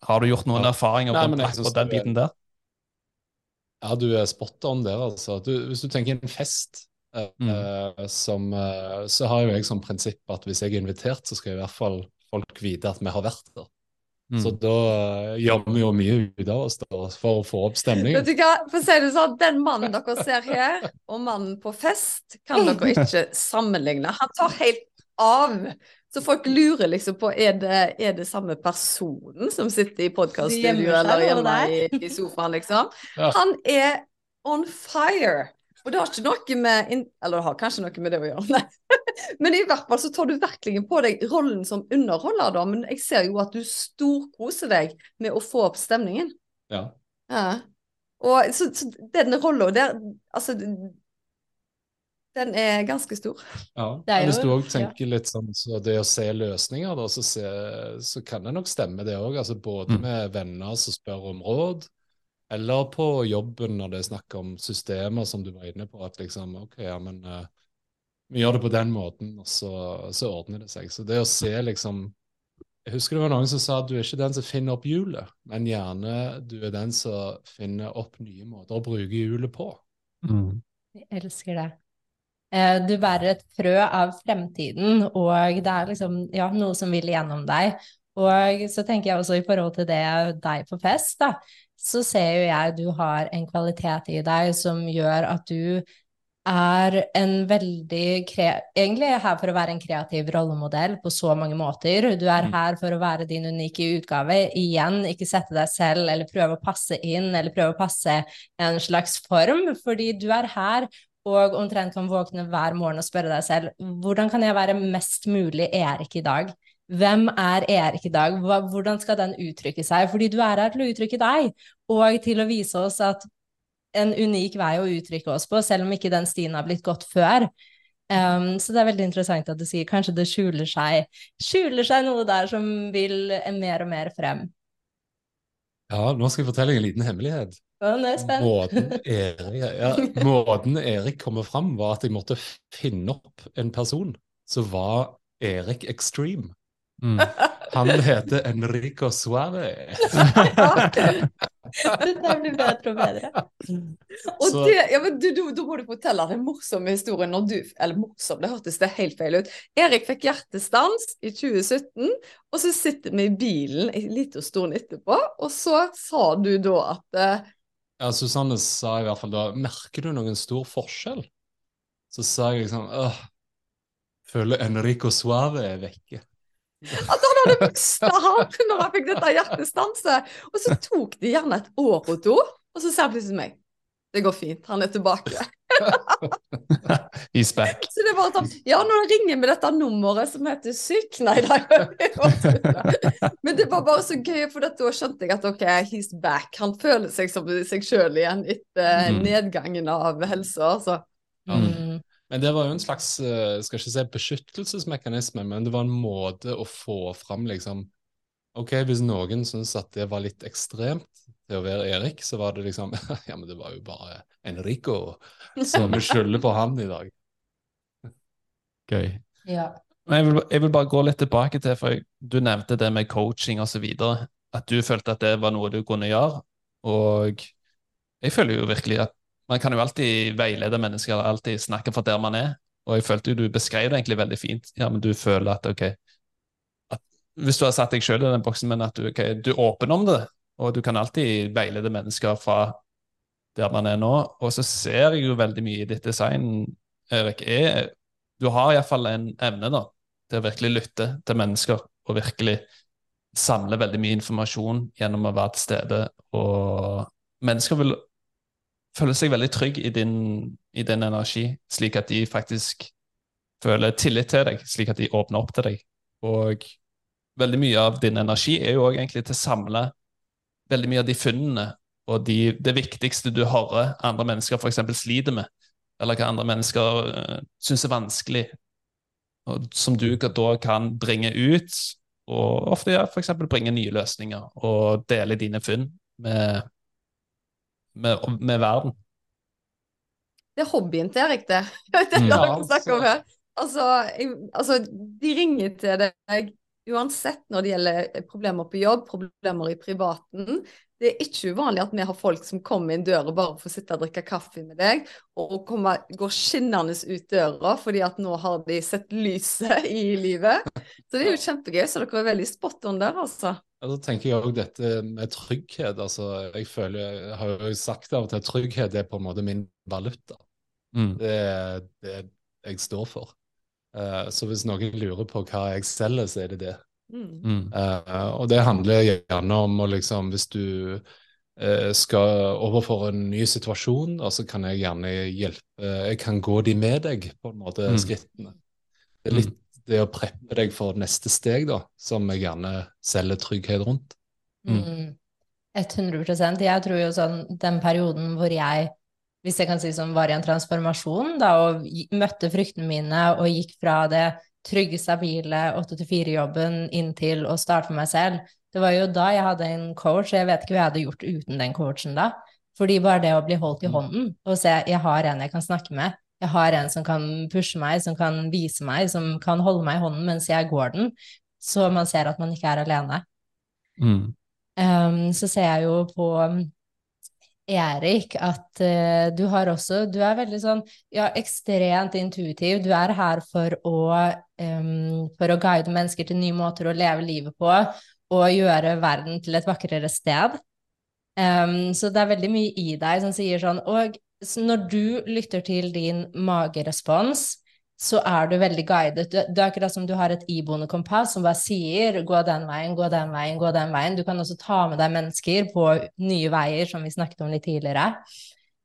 Har du gjort noen ja. erfaringer Nei, på, på den biten der? Ja, du er spot on der, altså. Du, hvis du tenker en fest, uh, mm. som, uh, så har jo jeg som prinsipp at hvis jeg er invitert, så skal i hvert fall folk vite at vi har vært der. Mm. Så da gjør vi jo mye ut av oss da, for å få opp stemningen. Vet du hva, for å si det sånn, Den mannen dere ser her, og mannen på fest, kan dere ikke sammenligne. Han tar helt av. Så folk lurer liksom på er det er det samme personen som sitter i podkaststudio eller hjemme i, i, sofaen, liksom. Ja. Han er on fire. Og det har ikke noe med Eller det har kanskje noe med det å gjøre, Men i hvert fall så tar du virkelig på deg rollen som underholder, da. Men jeg ser jo at du storkoser deg med å få opp stemningen. Ja. ja. Og så, så den rolla der Altså den er ganske stor. Ja, men Hvis du òg tenker litt sånn så det å se løsninger, da, så, se, så kan det nok stemme, det òg. Altså, både mm. med venner som spør om råd, eller på jobben når det er snakk om systemer, som du var inne på. At liksom OK, ja, men uh, vi gjør det på den måten, og så, så, ordner det seg. Så det å se liksom Jeg husker det var noen som sa at du er ikke den som finner opp hjulet, men gjerne du er den som finner opp nye måter å bruke hjulet på. Mm. Jeg elsker det. Eh, du bærer et frø av fremtiden, og det er liksom ja, noe som vil gjennom deg. Og så tenker jeg også i forhold til det deg på fest, da, så ser jo jeg du har en kvalitet i deg som gjør at du er en veldig Egentlig er her for å være en kreativ rollemodell på så mange måter. Du er mm. her for å være din unike utgave. Igjen, ikke sette deg selv eller prøve å passe inn eller prøve å passe en slags form, fordi du er her og omtrent kan våkne hver morgen og spørre deg selv hvordan kan jeg være mest mulig Erik i dag? Hvem er Erik i dag? Hvordan skal den uttrykke seg? Fordi du er her til å uttrykke deg, og til å vise oss at en unik vei å uttrykke oss på, selv om ikke den stien har blitt gått før. Um, så det er veldig interessant at du sier kanskje det skjuler seg, skjuler seg noe der som vil mer og mer frem. Ja, nå skal jeg fortelle deg en liten hemmelighet. Måten Erik, ja, måten Erik kommer fram, var at jeg måtte finne opp en person som var Erik Extreme. Mm. Han heter Enrico Suárez. Dette blir bedre og bedre. Og det, ja, men du, du, Da må du fortelle den morsomme historien. Når du, eller morsom, det hørtes det helt feil ut. Erik fikk hjertestans i 2017, og så sitter vi i bilen en liten stund etterpå, og så sa du da at uh, ja, Susanne sa i hvert fall da Merker du noen stor forskjell? Så sa jeg liksom Føler Enrico Suave er vekke. At han hadde mista ham når han fikk dette hjertestanset. Og så tok det gjerne et år og to, og så ser han plutselig meg det går fint, han er tilbake. He's back. Så det var sånn, Ja, når han ringer med dette nummeret som heter syk Nei da. Men det var bare så gøy, for da skjønte jeg at OK, he's back. Han føler seg som seg sjøl igjen etter mm. nedgangen av helsa. Altså. Mm. Men det var jo en slags eh, skal ikke si beskyttelsesmekanisme, men det var en måte å få fram liksom OK, hvis noen syns at det var litt ekstremt, til å være Erik, så var det liksom Ja, men det var jo bare Enrico, så vi skylder på han i dag. Gøy. Ja. Men jeg vil, jeg vil, bare gå litt tilbake til, for du nevnte det med coaching osv. At du følte at det var noe du kunne gjøre. Og jeg føler jo virkelig at man kan jo alltid veilede mennesker, alltid snakke fra der man er. Og jeg følte jo du beskrev det egentlig veldig fint. Ja, men du føler at ok at Hvis du har satt deg sjøl i den boksen, men at du, okay, du er åpen om det, og du kan alltid veilede mennesker fra der man er nå. Og så ser jeg jo veldig mye i ditt design, Erik, er Du har iallfall en evne da, til å virkelig lytte til mennesker og virkelig samle veldig mye informasjon gjennom å være til stede. Og mennesker vil føle seg veldig trygg i din, i din energi, slik at de faktisk føler tillit til deg, slik at de åpner opp til deg. Og veldig mye av din energi er jo òg egentlig til å samle veldig mye av de funnene og de, det viktigste du hører andre mennesker f.eks. sliter med, eller hva andre mennesker uh, syns er vanskelig, og som du da kan bringe ut, og ofte ja, f.eks. bringe nye løsninger, og dele dine funn med, med, med verden. Det er hobbyen til Erik, det. det er det Ja, altså. om her. Altså, jeg, altså, de ringer til deg uansett når det gjelder problemer på jobb, problemer i privaten. Det er ikke uvanlig at vi har folk som kommer inn døra bare for å sitte og drikke kaffe med deg, og kommer, går skinnende ut døra fordi at nå har de sett lyset i livet. Så det er jo kjempegøy. Så dere er veldig spot on der, altså. Ja, så tenker jeg også dette med trygghet. altså Jeg føler, jeg har jo sagt av og til at trygghet er på en måte min valuta. Mm. Det er det jeg står for. Uh, så hvis noen lurer på hva jeg selger, så er det det. Mm. Mm. Eh, og det handler gjerne om å liksom Hvis du uh, skal overfor en ny situasjon, og så kan jeg gjerne hjelpe Jeg kan gå de med deg, på en måte, Mm. skrittene. Det er litt det å preppe deg for neste steg, da, som jeg gjerne selger trygghet rundt. Mm. Mm. 100% Jeg tror jo sånn den perioden hvor jeg, hvis jeg kan si sånn, var i en transformasjon da, og møtte fryktene mine og gikk fra det trygge, stabile 8-4-jobben inn til å starte for meg selv, det var jo da jeg hadde en coach, og jeg vet ikke hva jeg hadde gjort uten den coachen da. Fordi bare det å bli holdt i Mm. hånden og se jeg har en jeg kan snakke med, jeg har en som kan pushe meg, som kan vise meg, som kan holde meg i hånden mens jeg går den, så man ser at man ikke er alene. Mm. Um, så ser jeg jo på um, Erik at uh, du har også Du er veldig sånn ja, ekstremt intuitiv. Du er her for å um, for å guide mennesker til nye måter å leve livet på og gjøre verden til et vakrere sted. Um, så det er veldig mye i deg som sier sånn Og når du lytter til din magerespons, så er du veldig guidet. Det er akkurat som du har et iboende kompass som bare sier 'gå den veien, gå den veien, gå den veien'. Du kan også ta med deg mennesker på nye veier, som vi snakket om litt tidligere.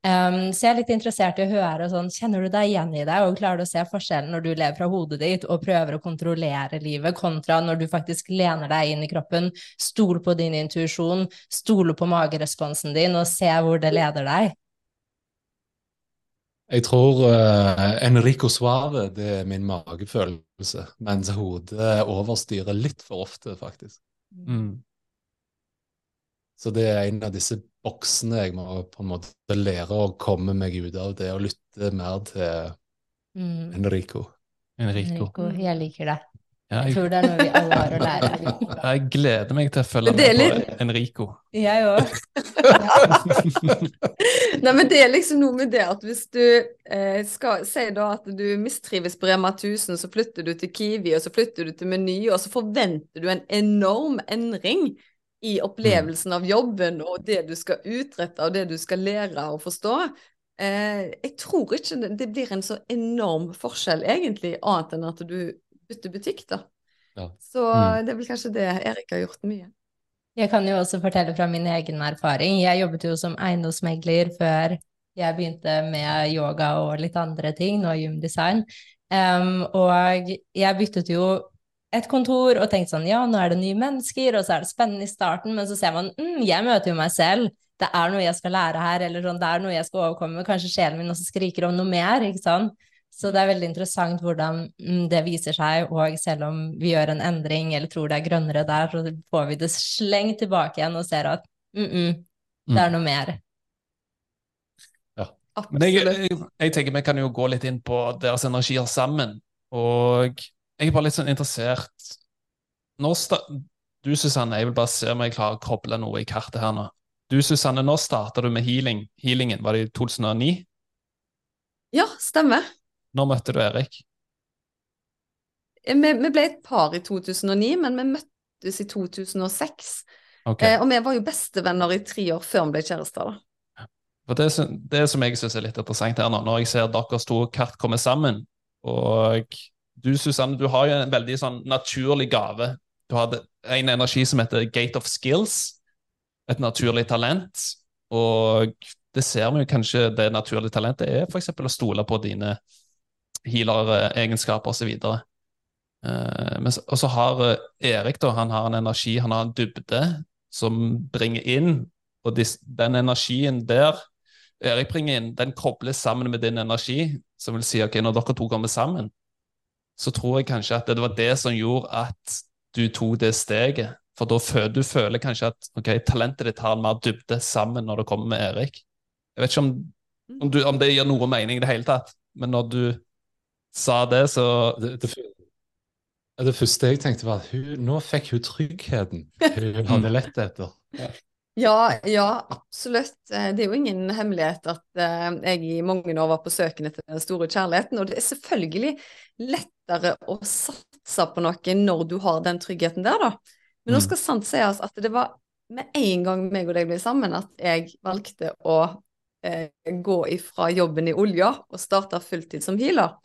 Um, så jeg er litt interessert i å høre sånn, kjenner du deg igjen i det, og klarer du å se forskjellen når du lever fra hodet ditt og prøver å kontrollere livet, kontra når du faktisk lener deg inn i kroppen, stoler på din intuisjon, stoler på mageresponsen din og ser hvor det leder deg? Jeg tror uh, Enrico Suave det er min magefølelse, mens hodet overstyrer litt for ofte, faktisk. Mm. Så det er en av disse boksene jeg må på en måte lære å komme meg ut av, det å lytte mer til Mm. Enrico. Enrico. Enrico, jeg liker det. Jeg jeg, tror det er noe vi alle har å lære. jeg gleder meg til å følge med på Enrico. Jeg òg. Nei, men det er liksom noe med det at hvis du eh, skal si da at du mistrives på Rema 1000, så flytter du til Kiwi, og så flytter du til Meny, og så forventer du en enorm endring i opplevelsen av jobben og det du skal utrette og det du skal lære og forstå. Eh, jeg tror ikke det, det blir en så enorm forskjell egentlig, annet enn at du bytter butikk, da. Ja. Så Mm. det er vel kanskje det Erik har gjort mye. Jeg kan jo også fortelle fra min egen erfaring. Jeg jobbet jo som eiendomsmegler før jeg begynte med yoga og litt andre ting, nå gymdesign. Um, og jeg byttet jo et kontor og tenkte sånn, ja, nå er det nye mennesker, og så er det spennende i starten, men så ser man, mm, jeg møter jo meg selv, det er noe jeg skal lære her, eller sånn, det er noe jeg skal overkomme, kanskje sjelen min også skriker om noe mer, ikke sant? Så det er veldig interessant hvordan mm, det viser seg, og selv om vi gjør en endring eller tror det er grønnere der, så får vi det slengt tilbake igjen og ser at mm -mm, det er noe mer. Men jeg, jeg, jeg tenker vi kan jo gå litt inn på deres energier sammen. Og jeg er bare litt sånn interessert Når sta Du, Susanne, jeg vil bare se om jeg klarer å koble noe i kartet her nå. Du, Susanne, når starta du med healing? Healingen, var det i 2009? Ja, stemmer. Når møtte du Erik? Vi, vi ble et par i 2009, men vi møttes i 2006. Okay. Eh, og vi var jo bestevenner i tre år før vi ble kjærester. da. For det, det som jeg syns er litt interessant her nå, når jeg ser deres to kart komme sammen Og du, Susanne, du har jo en veldig sånn naturlig gave. Du har en energi som heter Gate of Skills. Et naturlig talent. Og det ser vi jo kanskje det naturlige talentet er f.eks. å stole på dine healeregenskaper osv. Uh, og så har eh, Erik da, han har en energi, han har en dybde som bringer inn og den energien der Erik bringer inn, den kobles sammen med din energi, som vil si ok, når dere to kommer sammen, så tror jeg kanskje at det var det som gjorde at du tok det steget. For da føler du føler kanskje at ok, talentet ditt har en mer dybde sammen når det kommer med Erik. Jeg vet ikke om, om, du, om det gir noe mening i det hele tatt, men når du sa det, så Det, det, det første jeg tenkte, var at hun, nå fikk hun tryggheten hun hadde lett etter. Ja, ja, absolutt. Eh, Det er jo ingen hemmelighet at eh, jeg i mange år var på søken etter den store kjærligheten, og det er selvfølgelig lettere å satse på noe når du har den tryggheten der, da. Men nå Mm. skal sant sies at det var med en gang meg og deg ble sammen, at jeg valgte å gå ifra jobben i olja og starte fulltid som healer.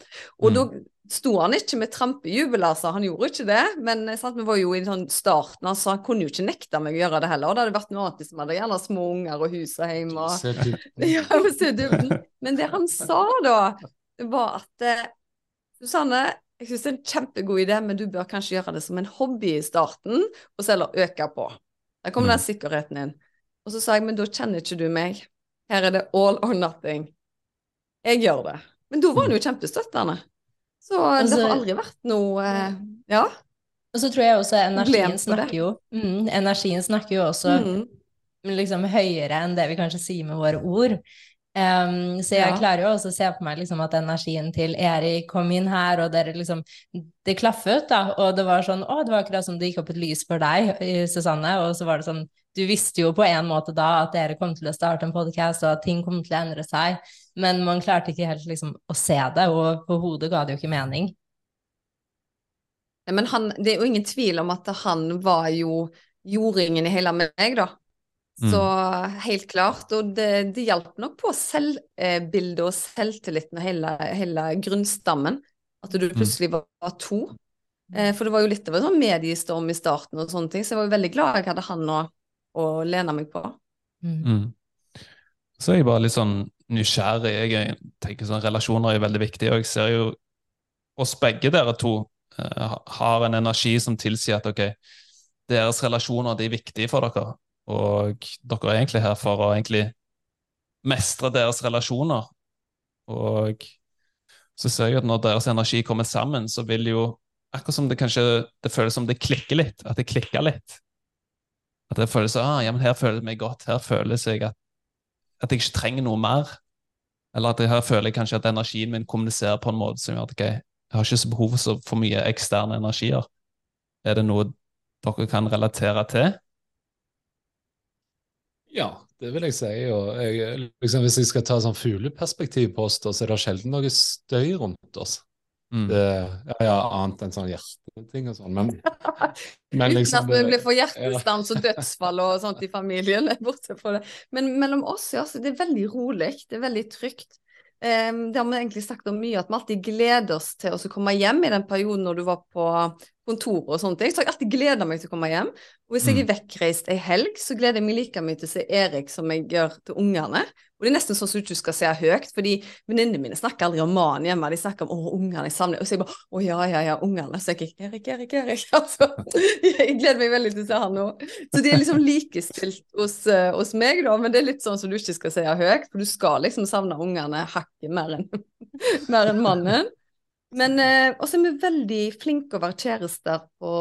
Og Mm. da sto han ikke med trampejubel, altså. Han gjorde ikke det. Men eh, sant, vi var jo i sånn starten, altså. Han kunne jo ikke nekte meg å gjøre det heller. Og det hadde vært noe annet hvis vi hadde gjerne små unger og hus og hjem og. Men det han sa da, var at eh, Susanne, jeg syns det er en kjempegod idé, men du bør kanskje gjøre det som en hobby i starten, og så heller øke på. Der kom Mm. den sikkerheten inn. Og så sa jeg, men da kjenner ikke du meg. Her er det all or nothing. Jeg gjør det. Men da var han jo kjempestøttende. Så det Altså- har aldri vært noe eh, Ja. Og så tror jeg også energien snakker jo mm, Energien snakker jo også Mm. liksom høyere enn det vi kanskje sier med våre ord. Em, så jeg Ja. klarer jo også å se på meg liksom at energien til Erik kom inn her, og dere liksom Det klaffet, da. Og det var sånn Å, det var akkurat som det gikk opp et lys for deg, Susanne. Og så var det sånn Du visste jo på en måte da at dere kom til å starte en podkast, og at ting kom til å endre seg, men man klarte ikke helt liksom å se det, og på hodet ga det jo ikke mening. Men han, det er jo ingen tvil om at han var jo jordingen i hele meg, da. Så helt klart. Og det, det hjalp nok på selvbildet og selvtilliten og hele, hele grunnstammen. At du plutselig var, var to. Eh, for det var jo litt av en sånn mediestorm i starten og sånne ting, så jeg var jo veldig glad jeg hadde han å, å lene meg på. Mm. Mm. Så er jeg bare litt sånn nysgjerrig. Jeg tenker sånn Relasjoner er veldig viktig, og jeg ser jo oss begge dere to eh, har en energi som tilsier at ok, deres relasjoner de er viktige for dere, og dere er egentlig her for å egentlig mestre deres relasjoner. Og så ser jeg at når deres energi kommer sammen, så vil jo Akkurat som det kanskje det føles som det klikker litt, at det klikker litt. At det føles ah, ja, men her føler jeg meg godt, her føles jeg at at jeg ikke trenger noe mer. Eller at jeg her føler jeg kanskje at energien min kommuniserer på en måte som gjør at okay, jeg har ikke så behov for så mye eksterne energier. Er det noe dere kan relatere til? Ja, det vil jeg si. Jeg, liksom, hvis jeg skal ta sånn fugleperspektiv på oss, så er det sjelden noe støy rundt oss. Mm. Det, ja, ja, annet enn sånn hjerteting og sånn. Men, men Uten liksom at vi blir for hjertestans og dødsfall og sånt i familien. bortsett fra det. Men mellom oss, ja, så det er veldig rolig. Det er veldig trygt. Um, det har vi egentlig sagt om mye, at vi alltid gleder oss til å komme hjem i den perioden når du var på kontoret og sånne ting. Så jeg alltid gleder meg til å komme hjem. Og hvis jeg er vekkreist ei helg, så gleder jeg meg like mye til å se Erik som jeg gjør til ungene. Og det er nesten sånn som du ikke skal se høyt, fordi venninnene mine snakker aldri om mannen hjemme. De snakker om 'å, ungene jeg savner'. Og så er jeg bare 'å ja, ja, ja, ungene'. Så jeg ikke 'Erik, Erik, Erik'. Altså, jeg gleder meg veldig til å se han nå. Så de er liksom likestilt hos, eh, hos meg, da, men det er litt sånn som du ikke skal se høyt, for du skal liksom savne ungene hakket mer enn mer enn mannen. Men eh, også er vi veldig flinke å være kjærester på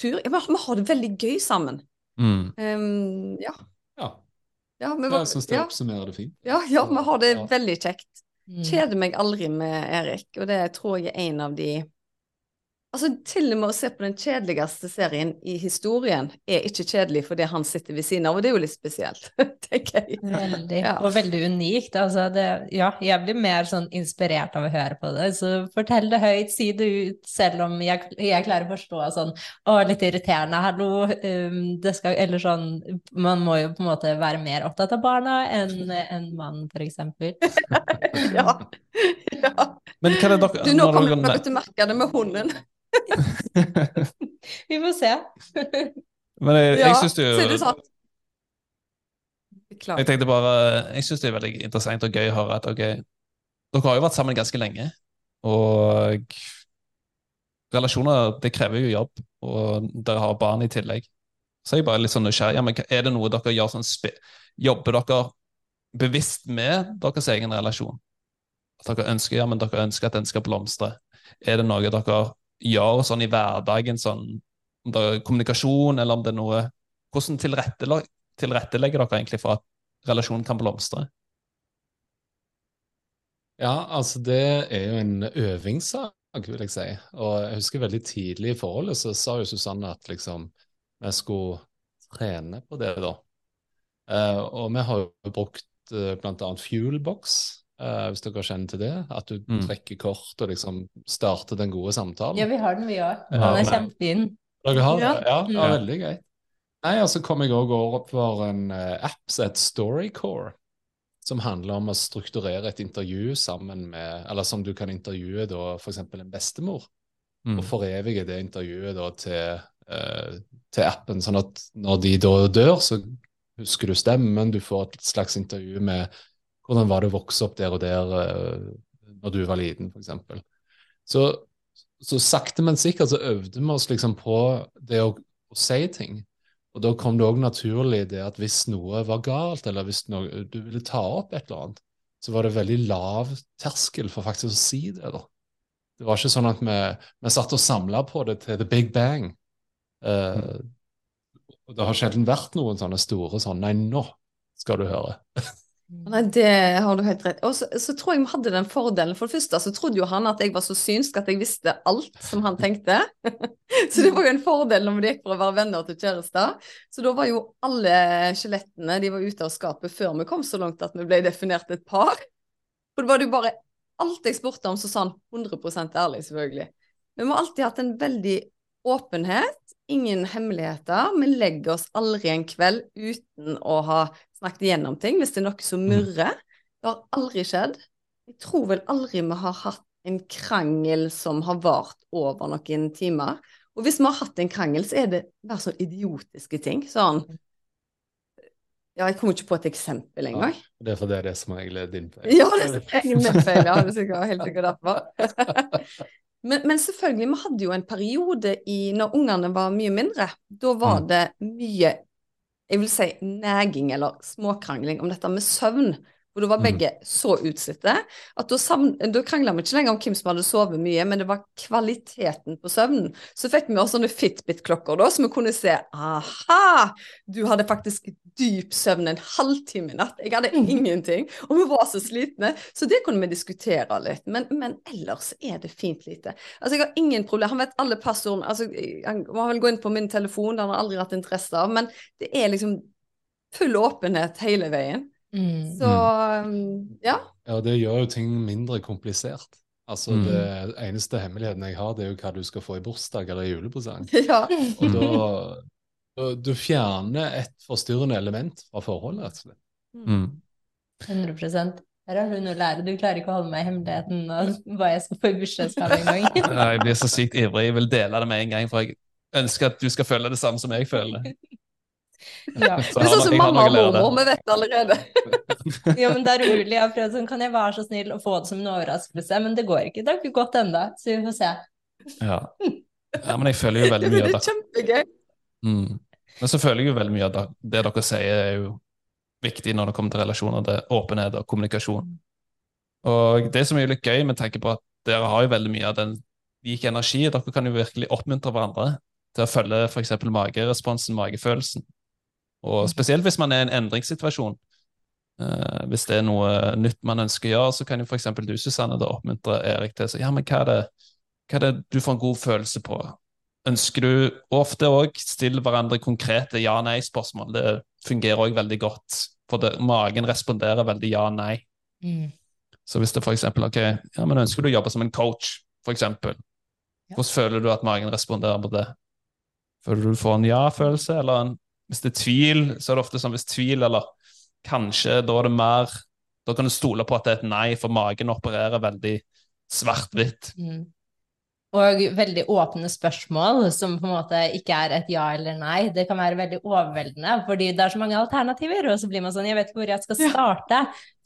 tur. Ja, vi, vi har det veldig gøy sammen. Mm. Um, ja. Ja, Ja, vi, jeg syns det ja, oppsummerer det fint. ja, ja, vi har det Ja. veldig kjekt. Mm. Kjeder meg aldri med Erik, og det tror jeg er en av de Altså, til og med å se på den kjedeligste serien i historien er ikke kjedelig fordi han sitter ved siden av, og det er jo litt spesielt, tenker jeg. Veldig, Ja. og veldig unikt. Altså det, ja, jeg blir mer sånn inspirert av å høre på det. Så fortell det høyt, si det ut, selv om jeg, jeg klarer å forstå sånn Å, litt irriterende, hallo. Um, det skal Eller sånn Man må jo på en måte være mer opptatt av barna enn en mann, for eksempel. Ja. ja. Men hva er det dere Du, nå kommer dere til å merke det med hunden. Vi får se. Men jeg, jeg syns det jo? Jeg tenkte bare, jeg synes det er veldig interessant og gøy å høre at ok, dere har jo vært sammen ganske lenge, og relasjoner, det krever jo jobb, og dere har barn i tillegg. Så jeg er bare litt sånn nysgjerrig, ja, men er det noe dere gjør sånn, spe- jobber dere bevisst med deres egen relasjon? At dere ønsker, ja, men dere ønsker at den skal blomstre. Er det noe dere gjør sånn i hverdagen, sånn om det er kommunikasjon, eller om det er noe Hvordan tilrettelegger, tilrettelegger dere egentlig for at relasjonen kan blomstre? Ja, altså det er jo en øvingssak, vil jeg si. Og jeg husker veldig tidlig i forholdet så sa jo Susanne at liksom vi skulle trene på det, da. Uh, og vi har jo brukt uh, bl.a. Fuelbox, uh, hvis dere kjenner til det. At du mm. trekker kort og liksom starter den gode samtalen. Ja, vi har den, vi òg. Den er kjempefin. Dere har det? Ja, ja, veldig greit. Nei, og så kom jeg òg over for en app som heter Storycore som handler om å strukturere et intervju sammen med Eller som du kan intervjue da f.eks. en bestemor, mm. og forevige det intervjuet da til, uh, til, appen. Sånn at når de da dør, så husker du stemmen, du får et slags intervju med hvordan var det å vokse opp der og der uh, når du var liten, f.eks. Så, så sakte, men sikkert så øvde vi oss liksom på det å, å si ting. Og da kom det òg naturlig det at hvis noe var galt, eller hvis noe, du ville ta opp et eller annet, så var det veldig lav terskel for faktisk å si det. da. Det var ikke sånn at vi, vi satt og samla på det til the big bang. Uh, Det har sjelden vært noen sånne store sånn Nei, nå skal du høre. Nei, det har du helt rett Og så, så, tror jeg vi hadde den fordelen. For det første så trodde jo han at jeg var så synsk at jeg visste alt som han tenkte. så det var jo en fordel når vi gikk for å være venner til kjærester. Så da var jo alle skjelettene de var ute av skapet før vi kom så langt at vi ble definert et par. For det var jo bare alt jeg spurte om, så sa han 100% ærlig, selvfølgelig. Vi må alltid hatt en veldig åpenhet, ingen hemmeligheter. Vi legger oss aldri en kveld uten å ha snakket igjennom ting hvis det er noe som mm. murrer. Det har aldri skjedd. Jeg tror vel aldri vi har hatt en krangel som har vart over noen timer. Og hvis vi har hatt en krangel, så er det bare sånn idiotiske ting. Sånn Ja, jeg kommer ikke på et eksempel engang. Ja, det er fordi det er som er er din feil. Ja, det er min feil. Ja, det er sikkert, helt sikkert derfor. men, men, selvfølgelig, vi hadde jo en periode i når ungene var mye mindre. Da var mm. det mye jeg vil si neging eller småkrangling om dette med søvn. Og da var mm. begge så utslitte at da, da krangla vi ikke lenger om hvem som hadde sovet mye, men det var kvaliteten på søvnen. Så fikk vi også sånne Fitbit-klokker da, så vi kunne se aha, du hadde faktisk dyp søvn en halvtime i natt. Jeg hadde mm. ingenting, og vi var så slitne. Så det kunne vi diskutere litt. Men, men ellers er det fint lite. Altså, jeg har ingen problem. Han vet alle passordene. Altså, han må vel gå inn på min telefon, det har han aldri hatt interesse av, men det er liksom full åpenhet hele veien. Mm. Så um, ja. Ja, det gjør jo ting mindre komplisert. Altså, mm. Det eneste hemmeligheten jeg har, det er jo hva du skal få i bursdag eller i julepresang. Ja. Og da, du fjerner et forstyrrende element fra forholdet, rett og slett. Mm. 100 her har du noe å lære. Du klarer ikke å holde meg i hemmeligheten og hva jeg skal få i bursdagsgave engang. jeg blir så sykt ivrig. Jeg vil dele det med en gang, for jeg ønsker at du skal føle det samme som jeg føler. Ja. Det er sånn som mamma og mormor, vi vet allerede. ja, men det er umulig. Jeg har prøvd sånn, kan jeg være så snill å få det som en overraskelse? Men det går ikke. Det har ikke gått ennå, så vi får se. Ja. ja. men jeg føler jo veldig mye av det. Det er kjempegøy. Mm. Men så føler jeg jo veldig mye at det. Dere sier, er jo viktig når det kommer til relasjoner. Det er åpenhet og kommunikasjon. Og det som er jo litt gøy, med tanke på at dere har jo veldig mye av den lik energi, dere kan jo virkelig oppmuntre hverandre til å følge f.eks. mageresponsen, magefølelsen. Og spesielt hvis man er i en endringssituasjon. Uh, hvis det er noe nytt man ønsker å gjøre, så kan jo f.eks. du, Susanne, da oppmuntre Erik til å si ja, men hva er, det, hva er det du får en god følelse på? Ønsker du ofte òg stille hverandre konkrete ja-nei-spørsmål? Det fungerer òg veldig godt, for det, magen responderer veldig ja-nei. Mm. Så hvis det f.eks. ok, ja, men ønsker du å jobbe som en coach, f.eks., ja. hvordan føler du at magen responderer på det? Føler du får en ja-følelse, eller en hvis det er tvil, så er det ofte sånn hvis tvil, eller kanskje, da er det mer Da kan du stole på at det er et nei, for magen opererer veldig svart-hvitt. Mm. Og veldig åpne spørsmål som på en måte ikke er et ja eller nei. Det kan være veldig overveldende, fordi det er så mange alternativer. Og så blir man sånn Jeg vet ikke hvor jeg skal starte.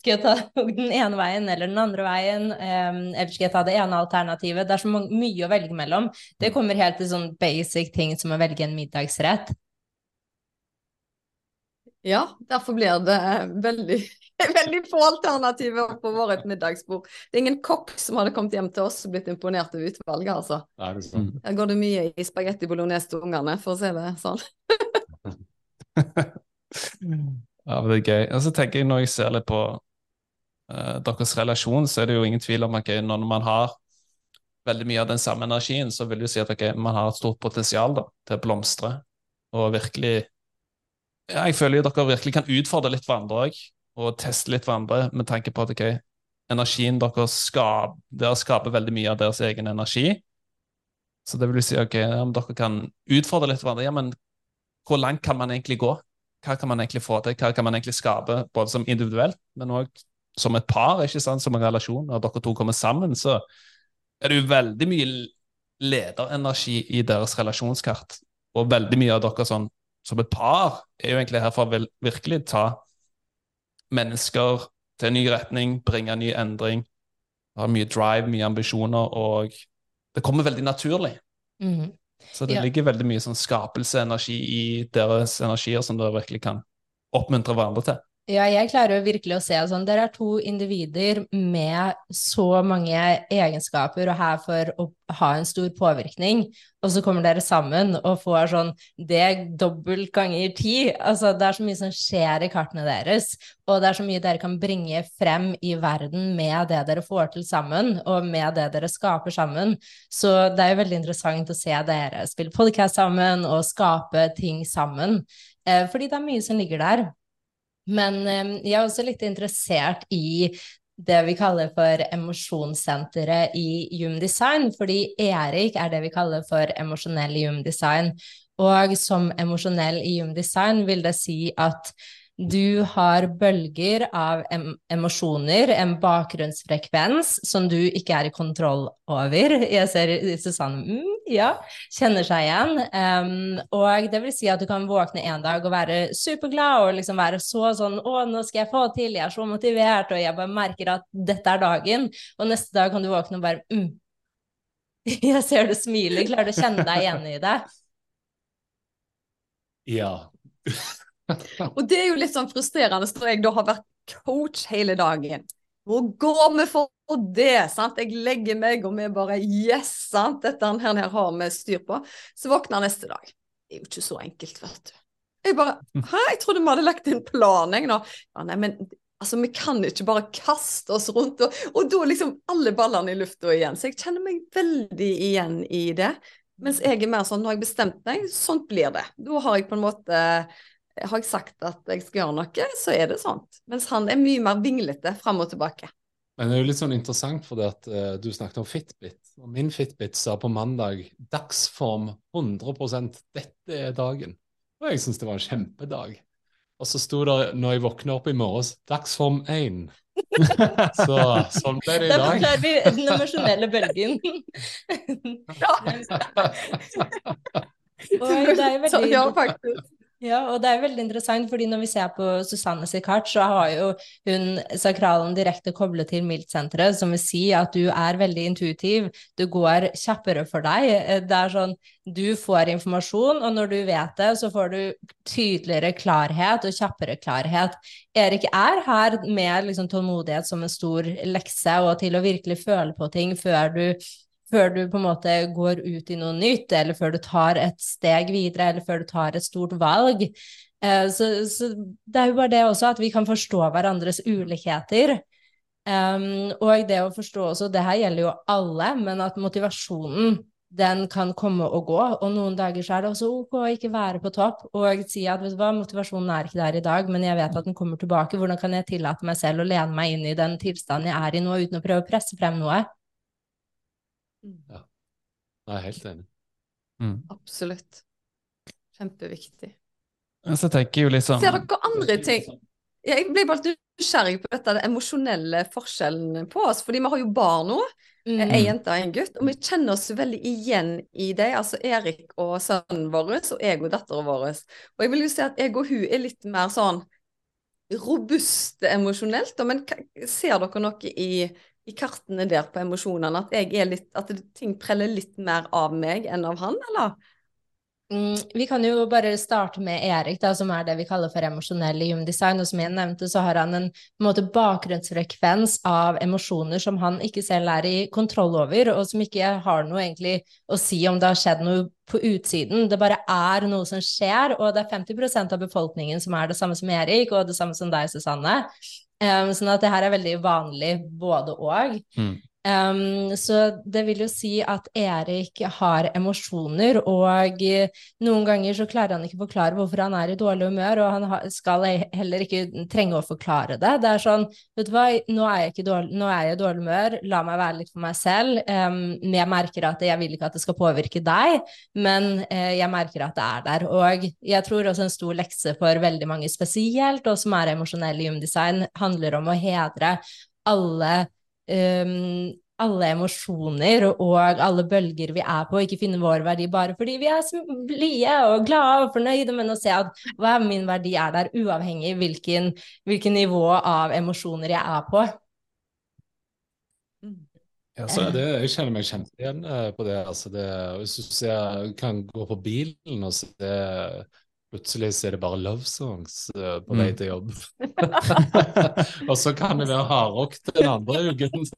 Skal jeg ta den ene veien eller den andre veien? Eller skal jeg ta det ene alternativet? Det er så mye å velge mellom. Det kommer helt til sånn basic ting som å velge en middagsrett. Ja, derfor blir det veldig Det er veldig få alternativer på vårt middagsbord. Det er ingen kokk som hadde kommet hjem til oss og blitt imponert over utvalget, altså. Nei, det sant. Går det mye i spagetti bolognese til ungene, for å si det sånn. Ja, men det er gøy. Og så tenker jeg når jeg ser litt på uh, deres relasjon, så er det jo ingen tvil om at okay, når man har veldig mye av den samme energien, så vil du si at okay, man har et stort potensial da, til å blomstre. Og virkelig ja, Jeg føler jo dere virkelig kan utfordre litt hverandre òg, og teste litt hverandre med tanke på at okay, energien dere skaper, dere skaper veldig mye av deres egen energi. Så det vil si ok, om dere kan utfordre litt hverandre. Ja, men hvor langt kan man egentlig gå? Hva kan man egentlig få til? Hva kan man egentlig skape, både som individuelt, men òg som et par, ikke sant, som en relasjon? Når dere to kommer sammen, så er det jo veldig mye lederenergi i deres relasjonskart. Og veldig mye av dere sånn, som et par er jo egentlig her for å virkelig ta mennesker til en ny retning, bringe en ny endring. Har mye drive, mye ambisjoner, og det kommer veldig naturlig. Mhm. Så det Ja. ligger veldig mye sånn skapelseenergi i deres energier som dere virkelig kan oppmuntre hverandre til. Ja, jeg klarer jo virkelig å se sånn, dere er to individer med så mange egenskaper og her for å ha en stor påvirkning, og så kommer dere sammen og får sånn det dobbelt ganger ti. Altså, det er så mye som skjer i kartene deres, og det er så mye dere kan bringe frem i verden med det dere får til sammen, og med det dere skaper sammen. Så det er jo veldig interessant å se dere spille podcast sammen og skape ting sammen, eh, fordi det er mye som ligger der. Men eh, jeg er også litt interessert i det vi kaller for emosjonssenteret i Human Design, fordi Erik er det vi kaller for emosjonell i Human Design. Og som emosjonell i Human Design vil det si at du har bølger av em emosjoner, en bakgrunnsfrekvens som du ikke er i kontroll over. Jeg ser Susanne mm, ja, kjenner seg igjen. Um, og det vil si at du kan våkne en dag og være superglad og liksom være så sånn Å, nå skal jeg få til, jeg er så motivert, og jeg bare merker at dette er dagen. Og neste dag kan du våkne og bare mm. Jeg ser du smiler, klarer du å kjenne deg igjen i det? Ja. Og det er jo litt sånn frustrerende når jeg da har vært coach hele dagen. Hvor går vi for det? sant? Jeg legger meg, og vi bare Yes! sant? Dette her, her har vi styr på. Så våkner jeg neste dag. Det er jo ikke så enkelt, vet du. Jeg bare Hæ, jeg trodde vi hadde lagt inn plan, jeg nå. Ja, nei, men altså, vi kan ikke bare kaste oss rundt, og, og da liksom alle ballene i lufta igjen. Så jeg kjenner meg veldig igjen i det. Mens jeg er mer sånn, nå har jeg bestemt meg, sånt blir det. Da har jeg på en måte har jeg sagt at jeg skal gjøre noe, så er det sånt. Mens han er mye mer vinglete fram og tilbake. Men det er jo litt sånn interessant, fordi at uh, du snakket om Fitbit. Og min Fitbit sa på mandag dagsform 100 dette er dagen. Og jeg syns det var en kjempedag. Og så sto det når jeg våkna opp i morges, dagsform 1. så sånn ble det i Da dag. forklarer vi den emosjonelle bølgen. Oi, det er veldig... Så, ja, faktisk. Ja, og det er veldig interessant, fordi når vi ser på Susanne sitt kart, så har jo hun sakralen direkte koblet til miltsenteret, som vil si at du er veldig intuitiv, du går kjappere for deg. Det er sånn, du får informasjon, og når du vet det, så får du tydeligere klarhet og kjappere klarhet. Erik er her med liksom tålmodighet som en stor lekse, og til å virkelig føle på ting før du før du på en måte går ut i noe nytt, eller før du tar et steg videre, eller før du tar et stort valg. Eh, Så, så det er jo bare det også, at vi kan forstå hverandres ulikheter. Um, og det å forstå også, det her gjelder jo alle, men at motivasjonen den kan komme og gå, og noen dager så er det også ok å ikke være på topp og si at vet du hva, motivasjonen er ikke der i dag, men jeg vet at den kommer tilbake, hvordan kan jeg tillate meg selv å lene meg inn i den tilstanden jeg er i nå, uten å prøve å presse frem noe? Jeg er helt enig. Mm. Absolutt. Kjempeviktig. Så tenker jeg jo sånn Ser dere andre ting? Jeg blir bare nysgjerrig på dette, den emosjonelle forskjellen på oss, fordi vi har jo barn nå. Mm. Ei jente og en gutt, og vi kjenner oss veldig igjen i dem. Altså Erik og sønnen vår, og jeg og datteren vår. Og jeg vil jo si at jeg og hun er litt mer sånn robuste emosjonelt. Men ser dere noe i, i kartene der på emosjonene? At, litt, at ting preller litt mer av meg enn av han, eller? Mm, vi kan jo bare starte med Erik, da, som er det vi kaller for emosjonell i Humdesign. Og som jeg nevnte, så har han en, en måte, bakgrunnsfrekvens av emosjoner som han ikke selv er i kontroll over, og som ikke har noe egentlig å si om det har skjedd noe på utsiden. Det bare er noe som skjer, og det er 50% av befolkningen som er det samme som Erik, og det samme som deg, Susanne. Um, sånn at det her er veldig vanlig både og. Mm. Um, så det vil jo si at Erik har emosjoner, og noen ganger så klarer han ikke forklare hvorfor han er i dårlig humør, og han skal heller ikke trenge å forklare det. Det er sånn, vet du hva, nå er jeg, dårlig, nå er jeg i dårlig humør, la meg være litt for meg selv. Um, jeg merker at jeg vil ikke at det skal påvirke deg, men uh, jeg merker at det er der. Og jeg tror også en stor lekse for veldig mange, spesielt og som er emosjonelle i Umdesign, handler om å hedre alle um, alle emosjoner og alle bølger vi er på, ikke finne vår verdi bare fordi vi er blide og glade og fornøyde, men å se at hva er min verdi er der, uavhengig hvilken, hvilken nivå av emosjoner jeg er på. Ja, så det, Jeg kjenner meg kjent igjen på det. altså det, Hvis du ser, kan gå på bilen og se Plutselig så er det bare love songs uh, på vei mm. til jobb. og så kan det være hardrock den andre uken.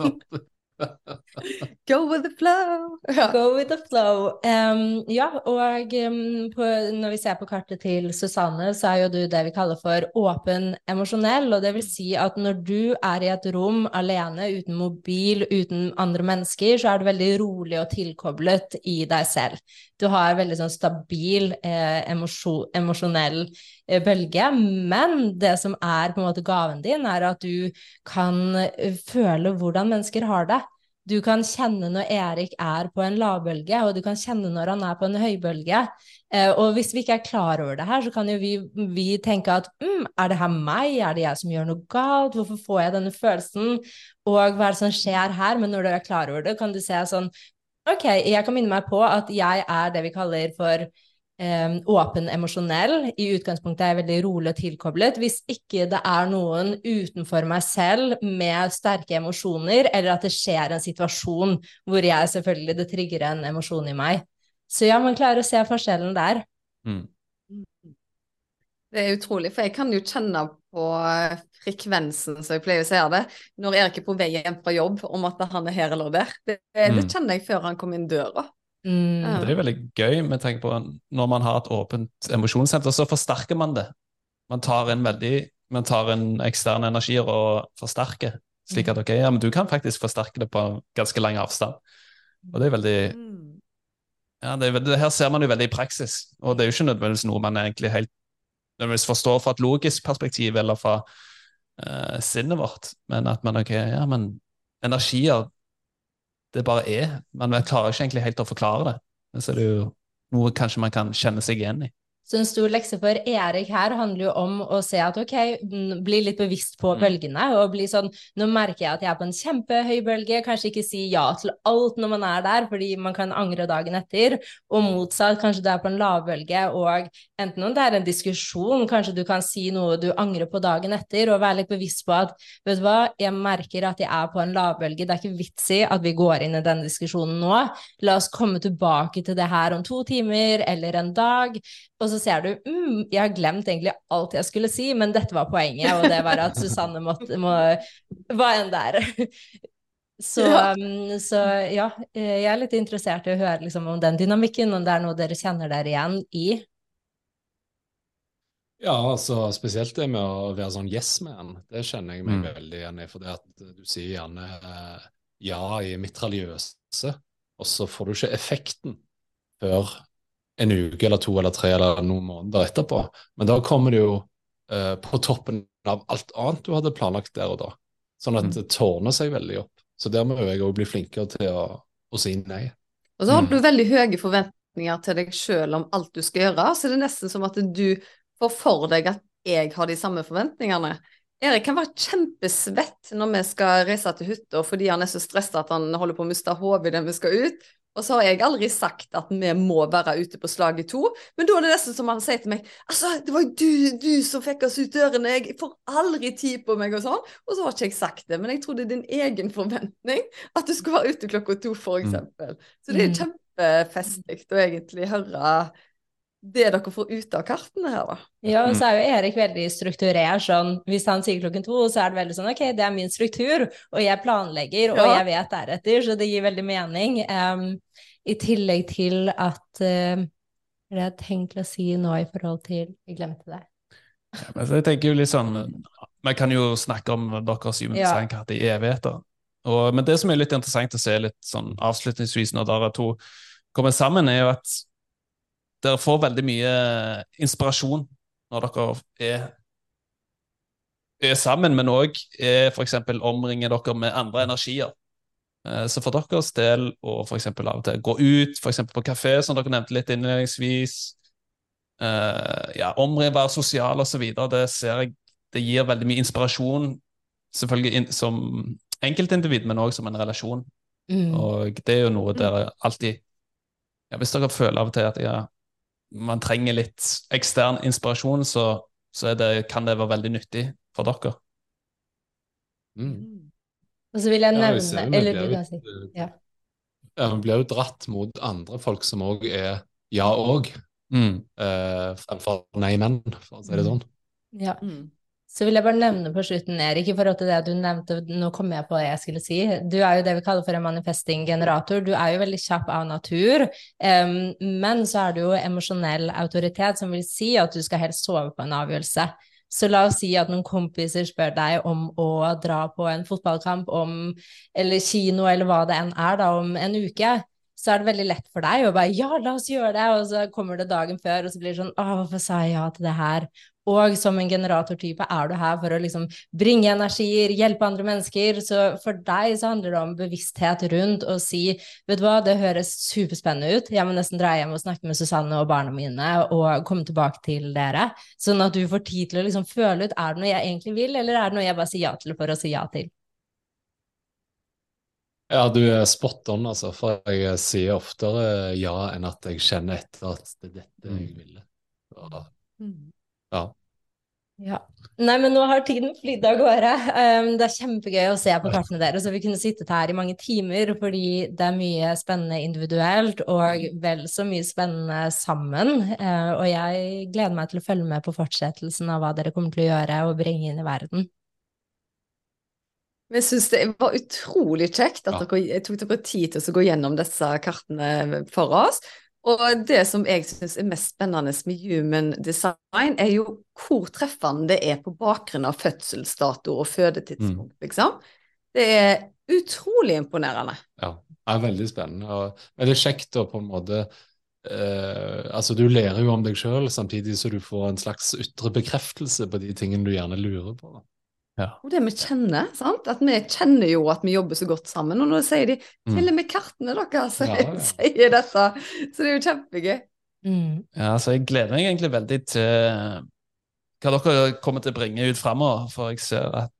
Go with the flow! Go with the flow. Um, ja, og um, på, når vi ser på kartet til Susanne, så er jo du det vi kaller for åpen emosjonell. Og det vil si at når du er i et rom alene, uten mobil, uten andre mennesker, så er du veldig rolig og tilkoblet i deg selv. Du har veldig sånn stabil eh, emosjonell eh, bølge. Men det som er på en måte gaven din, er at du kan eh, føle hvordan mennesker har det. Du kan kjenne når Erik er på en lavbølge, og du kan kjenne når han er på en høybølge. Eh, og hvis vi ikke er klar over det her, så kan jo vi, vi tenke at mm, er det her meg, er det jeg som gjør noe galt, hvorfor får jeg denne følelsen, og hva er det som skjer her? Men når du er klar over det, kan du se sånn Ok, jeg kan minne meg på at jeg er det vi kaller for um, åpen emosjonell. I utgangspunktet er jeg veldig rolig og tilkoblet. Hvis ikke det er noen utenfor meg selv med sterke emosjoner, eller at det skjer en situasjon hvor jeg selvfølgelig det trigger en emosjon i meg. Så ja, man klarer å se forskjellen der. Mm. Det er utrolig, for jeg kan jo kjenne på eh, frekvensen, som jeg pleier å si det, når Erik er på vei hjem fra jobb, om at han er her eller der. Det, mm. det kjenner jeg før han kommer inn døra. Mm. Det er veldig gøy med tanke på når man har et åpent emosjonssenter, så forsterker man det. Man tar en veldig man tar en ekstern energi og forsterker, slik at ok, ja, men du kan faktisk forsterke det på ganske lang avstand. Og det er veldig ja, det, er, det her ser man jo veldig i praksis, og det er jo ikke nødvendigvis noe man egentlig helt nødvendigvis forstår fra et logisk perspektiv eller fra uh, sinnet vårt, men at man ok, ja, men energier det bare er. Man klarer ikke egentlig helt å forklare det. Men så er det jo noe kanskje man kan kjenne seg igjen i. Så en stor lekse for Erik her handler jo om å se at ok, bli litt bevisst på mm. bølgene, og bli sånn Nå merker jeg at jeg er på en kjempehøy bølge, kanskje ikke si ja til alt når man er der, fordi man kan angre dagen etter, og motsatt, kanskje du er på en lavbølge, og enten om det er en diskusjon, kanskje du kan si noe du angrer på dagen etter, og være litt bevisst på at vet du hva, jeg merker at jeg er på en lavbølge, det er ikke vits i at vi går inn i denne diskusjonen nå, la oss komme tilbake til det her om to timer eller en dag. Og så ser du mm, jeg har glemt egentlig alt jeg skulle si, men dette var poenget, og det var at Susanne måtte, må, var en der. Så ja. Um, så ja, jeg er litt interessert i å høre liksom, om den dynamikken, om det er noe dere kjenner dere igjen i. Ja, altså spesielt det med å være sånn yes man, det kjenner jeg meg mm. veldig igjen i. For det at du sier gjerne eh, ja i mitraljøse, og så får du ikke effekten før en uke eller to eller tre eller noen måneder etterpå. Men da kommer det jo eh, på toppen av alt annet du hadde planlagt der og da. Sånn at mm. det tårner seg veldig opp. Så der må jeg òg bli flinkere til å, å, si nei. Og så har du mm. veldig høye forventninger til deg sjøl om alt du skal gjøre. Så det er nesten som at du får for deg at jeg har de samme forventningene. Erik kan være kjempesvett når vi skal reise til hytta fordi han er så stressa at han holder på å miste hodet idet vi skal ut. Og så har jeg aldri sagt at vi må være ute på slaget to, men da er det nesten som han sier til meg Altså, det var jo du, du som fikk oss ut dørene, jeg får aldri tid på meg, og sånn. Og så har ikke jeg sagt det, men jeg tror det er din egen forventning at du skulle være ute klokka to, mm. eksempel. Mm. Så det er mm. kjempefestlig å egentlig høre det dere får ut av kartene her, da. Ja, og så er jo Erik veldig strukturert sånn. Hvis han sier klokken to, så er det veldig sånn ok, det er min struktur, og jeg planlegger, og Ja. jeg vet deretter, så det gir veldig mening. Um, I tillegg til at uh, Det jeg tenkte å si nå i forhold til Jeg glemte det. Men jeg tenker jo litt sånn Vi kan jo snakke om deres human Ja. design-kart i evigheter. Og, men det som er litt interessant å se litt sånn avslutningsvis når dere to kommer sammen, er jo at dere får veldig mye inspirasjon når dere er, er sammen, men òg f.eks. omringer dere med andre energier. Eh, Så for deres del å f.eks. av og til gå ut, f.eks. på kafé, som dere nevnte litt innledningsvis, uh, ja, omring, være sosial osv., det ser jeg det gir veldig mye inspirasjon, selvfølgelig in som enkeltindivid, men òg som en relasjon. Mm. Og det er jo noe dere alltid ja, Hvis dere føler av og til at ja, man trenger litt ekstern inspirasjon, så, så er det, kan det være veldig nyttig for dere. Mm. Og så vil jeg Ja, nevne jeg ser Eller blir du jo- kan si. Ja. Ja, Vi blir jo dratt mot andre folk som òg er ja òg, Mm. eh, fremfor nei, men, for å si det sånn. Ja. Så vil jeg bare nevne på slutten, Erik, i forhold til det du nevnte, nå kom jeg på det jeg skulle si. Du er jo det vi kaller for en manifesting generator. Du er jo veldig kjapp av natur, um, men så er du jo emosjonell autoritet, som vil si at du skal helst sove på en avgjørelse. Så la oss si at noen kompiser spør deg om å dra på en fotballkamp om, eller kino, eller hva det enn er, da, om en uke. Så er det veldig lett for deg å bare ja, la oss gjøre det, og så kommer det dagen før, og så blir det sånn å, hvorfor sa jeg ja til det her? Og som en generatortype er du her for å liksom bringe energier, hjelpe andre mennesker. Så for deg så handler det om bevissthet rundt å si vet du hva, det høres superspennende ut, jeg må nesten dra hjem og snakke med Susanne og barna mine og komme tilbake til dere. Sånn at du får tid til å liksom føle ut er det noe jeg egentlig vil, eller er det noe jeg bare sier ja til for å si ja til. Ja, du er spot on, altså. For jeg sier oftere ja enn at jeg kjenner etter at det er dette jeg ville. Så, ja. Ja. Nei, men nå har tiden flydd av gårde. Um, det er kjempegøy å se på kartene deres, og vi kunne sittet her i mange timer fordi det er mye spennende individuelt og vel så mye spennende sammen. Uh, og jeg gleder meg til å følge med på fortsettelsen av hva dere kommer til å gjøre og bringe inn i verden. Vi syns det var utrolig kjekt at Ja. dere tok dere tid til å gå gjennom disse kartene for oss. Og det som jeg syns er mest spennende med human design, er jo hvor treffende det er på bakgrunn av fødselsdato og fødetidspunkt, liksom. Det er utrolig imponerende. Ja, det er veldig spennende. Og veldig kjekt å på en måte eh, Altså, du lærer jo om deg sjøl, samtidig så du får en slags ytre bekreftelse på de tingene du gjerne lurer på. Og det vi kjenner, sant. At vi kjenner jo at vi jobber så godt sammen. Og nå sier de Mm. til og med kartene deres Ja, ja. sier dette. Så det er jo kjempegøy. Mm. Ja, så jeg gleder meg egentlig veldig til hva dere kommer til å bringe ut framover, for jeg ser at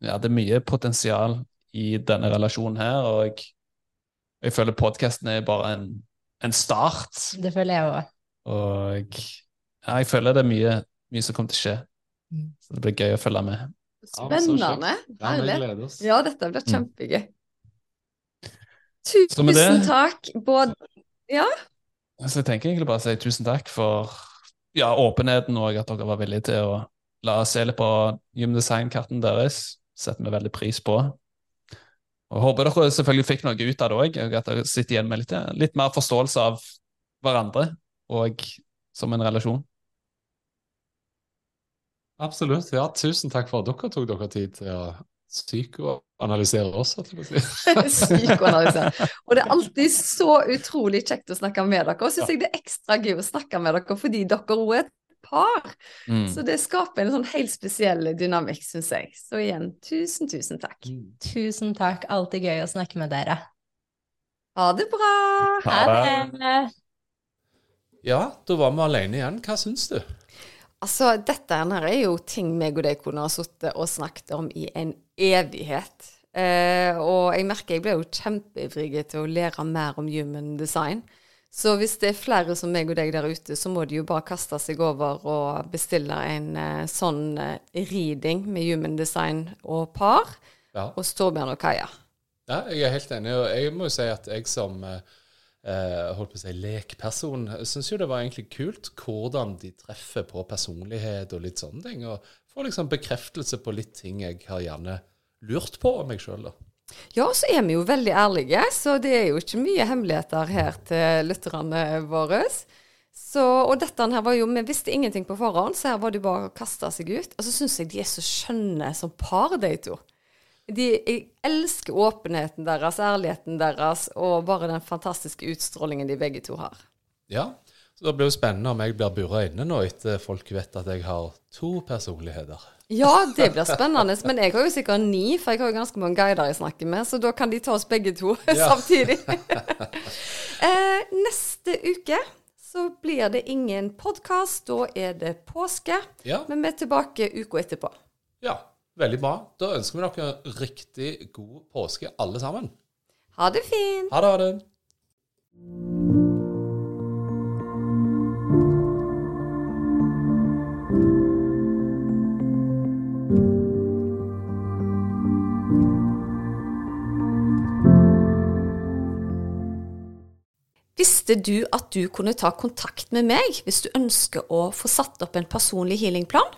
ja, det er mye potensial i denne relasjonen her, og jeg, jeg føler podkasten er bare en, en start. Det føler jeg òg. Og ja, jeg føler det er mye, mye som kommer til å skje. Så det blir gøy å følge med. Ja. Spennende. Herlig. Ja, dette blir Mm. kjempegøy. Tusen det- takk, både Så jeg tenker egentlig bare å si tusen takk for ja, åpenheten og at dere var villige til å la oss se litt på Human Design-karten deres. setter vi veldig pris på. Og Håper dere selvfølgelig fikk noe ut av det òg, og at dere sitter igjen med litt, litt mer forståelse av hverandre og som en relasjon. Absolutt. Ja, tusen takk for at dere tok dere tid til å psykoanalysere oss. holdt jeg på å si. psykoanalyse. Og det er alltid så utrolig kjekt å snakke med dere. Og syns jeg det er ekstra gøy å snakke med dere fordi dere òg er et par. Mm. Så det skaper en sånn helt spesiell dynamikk, syns jeg. Så igjen, tusen, tusen takk. Tusen takk. Alltid gøy å snakke med dere. Ha det bra! Ha det. det. Ja, da var vi alene igjen. Hva syns du? Altså, dette her er jo ting meg og deg kunne ha sittet og snakket om i en evighet. Eh, og jeg merker jeg ble jo kjempeivrig til å lære mer om human design. Så hvis det er flere som meg og deg der ute, så må de jo bare kaste seg over og bestille en eh, sånn eh, reading med human design og par Ja. hos Torbjørn og Kaja. Ja, jeg er helt enig. Og jeg må jo si at jeg som eh, eh, holdt på å si lekperson. Jeg syns jo det var egentlig kult hvordan de treffer på personlighet og litt sånne ting. Og får liksom bekreftelse på litt ting jeg har gjerne lurt på om meg sjøl, da. Ja, så er vi jo veldig ærlige, så det er jo ikke mye hemmeligheter her til lytterne våre. Så, og dette her var jo, Vi visste ingenting på forhånd, så her var det bare å kaste seg ut. Og så syns jeg de er så skjønne som par, de to. De, jeg elsker åpenheten deres, ærligheten deres, og bare den fantastiske utstrålingen de begge to har. Ja, så det blir jo spennende om jeg blir bura inne nå etter folk vet at jeg har to personligheter. Ja, det blir spennende. Men jeg har jo sikkert ni, for jeg har jo ganske mange guider jeg snakker med. Så da kan de ta oss begge to ja. samtidig. eh, neste uke så blir det ingen podkast. Da er det påske. Ja. Men vi er tilbake uka etterpå. Ja, veldig bra. Da ønsker vi dere riktig god påske, alle sammen. Ha det fint. Ha det. Ha det. Visste du at du kunne ta kontakt med meg hvis du ønsker å få satt opp en personlig healingplan?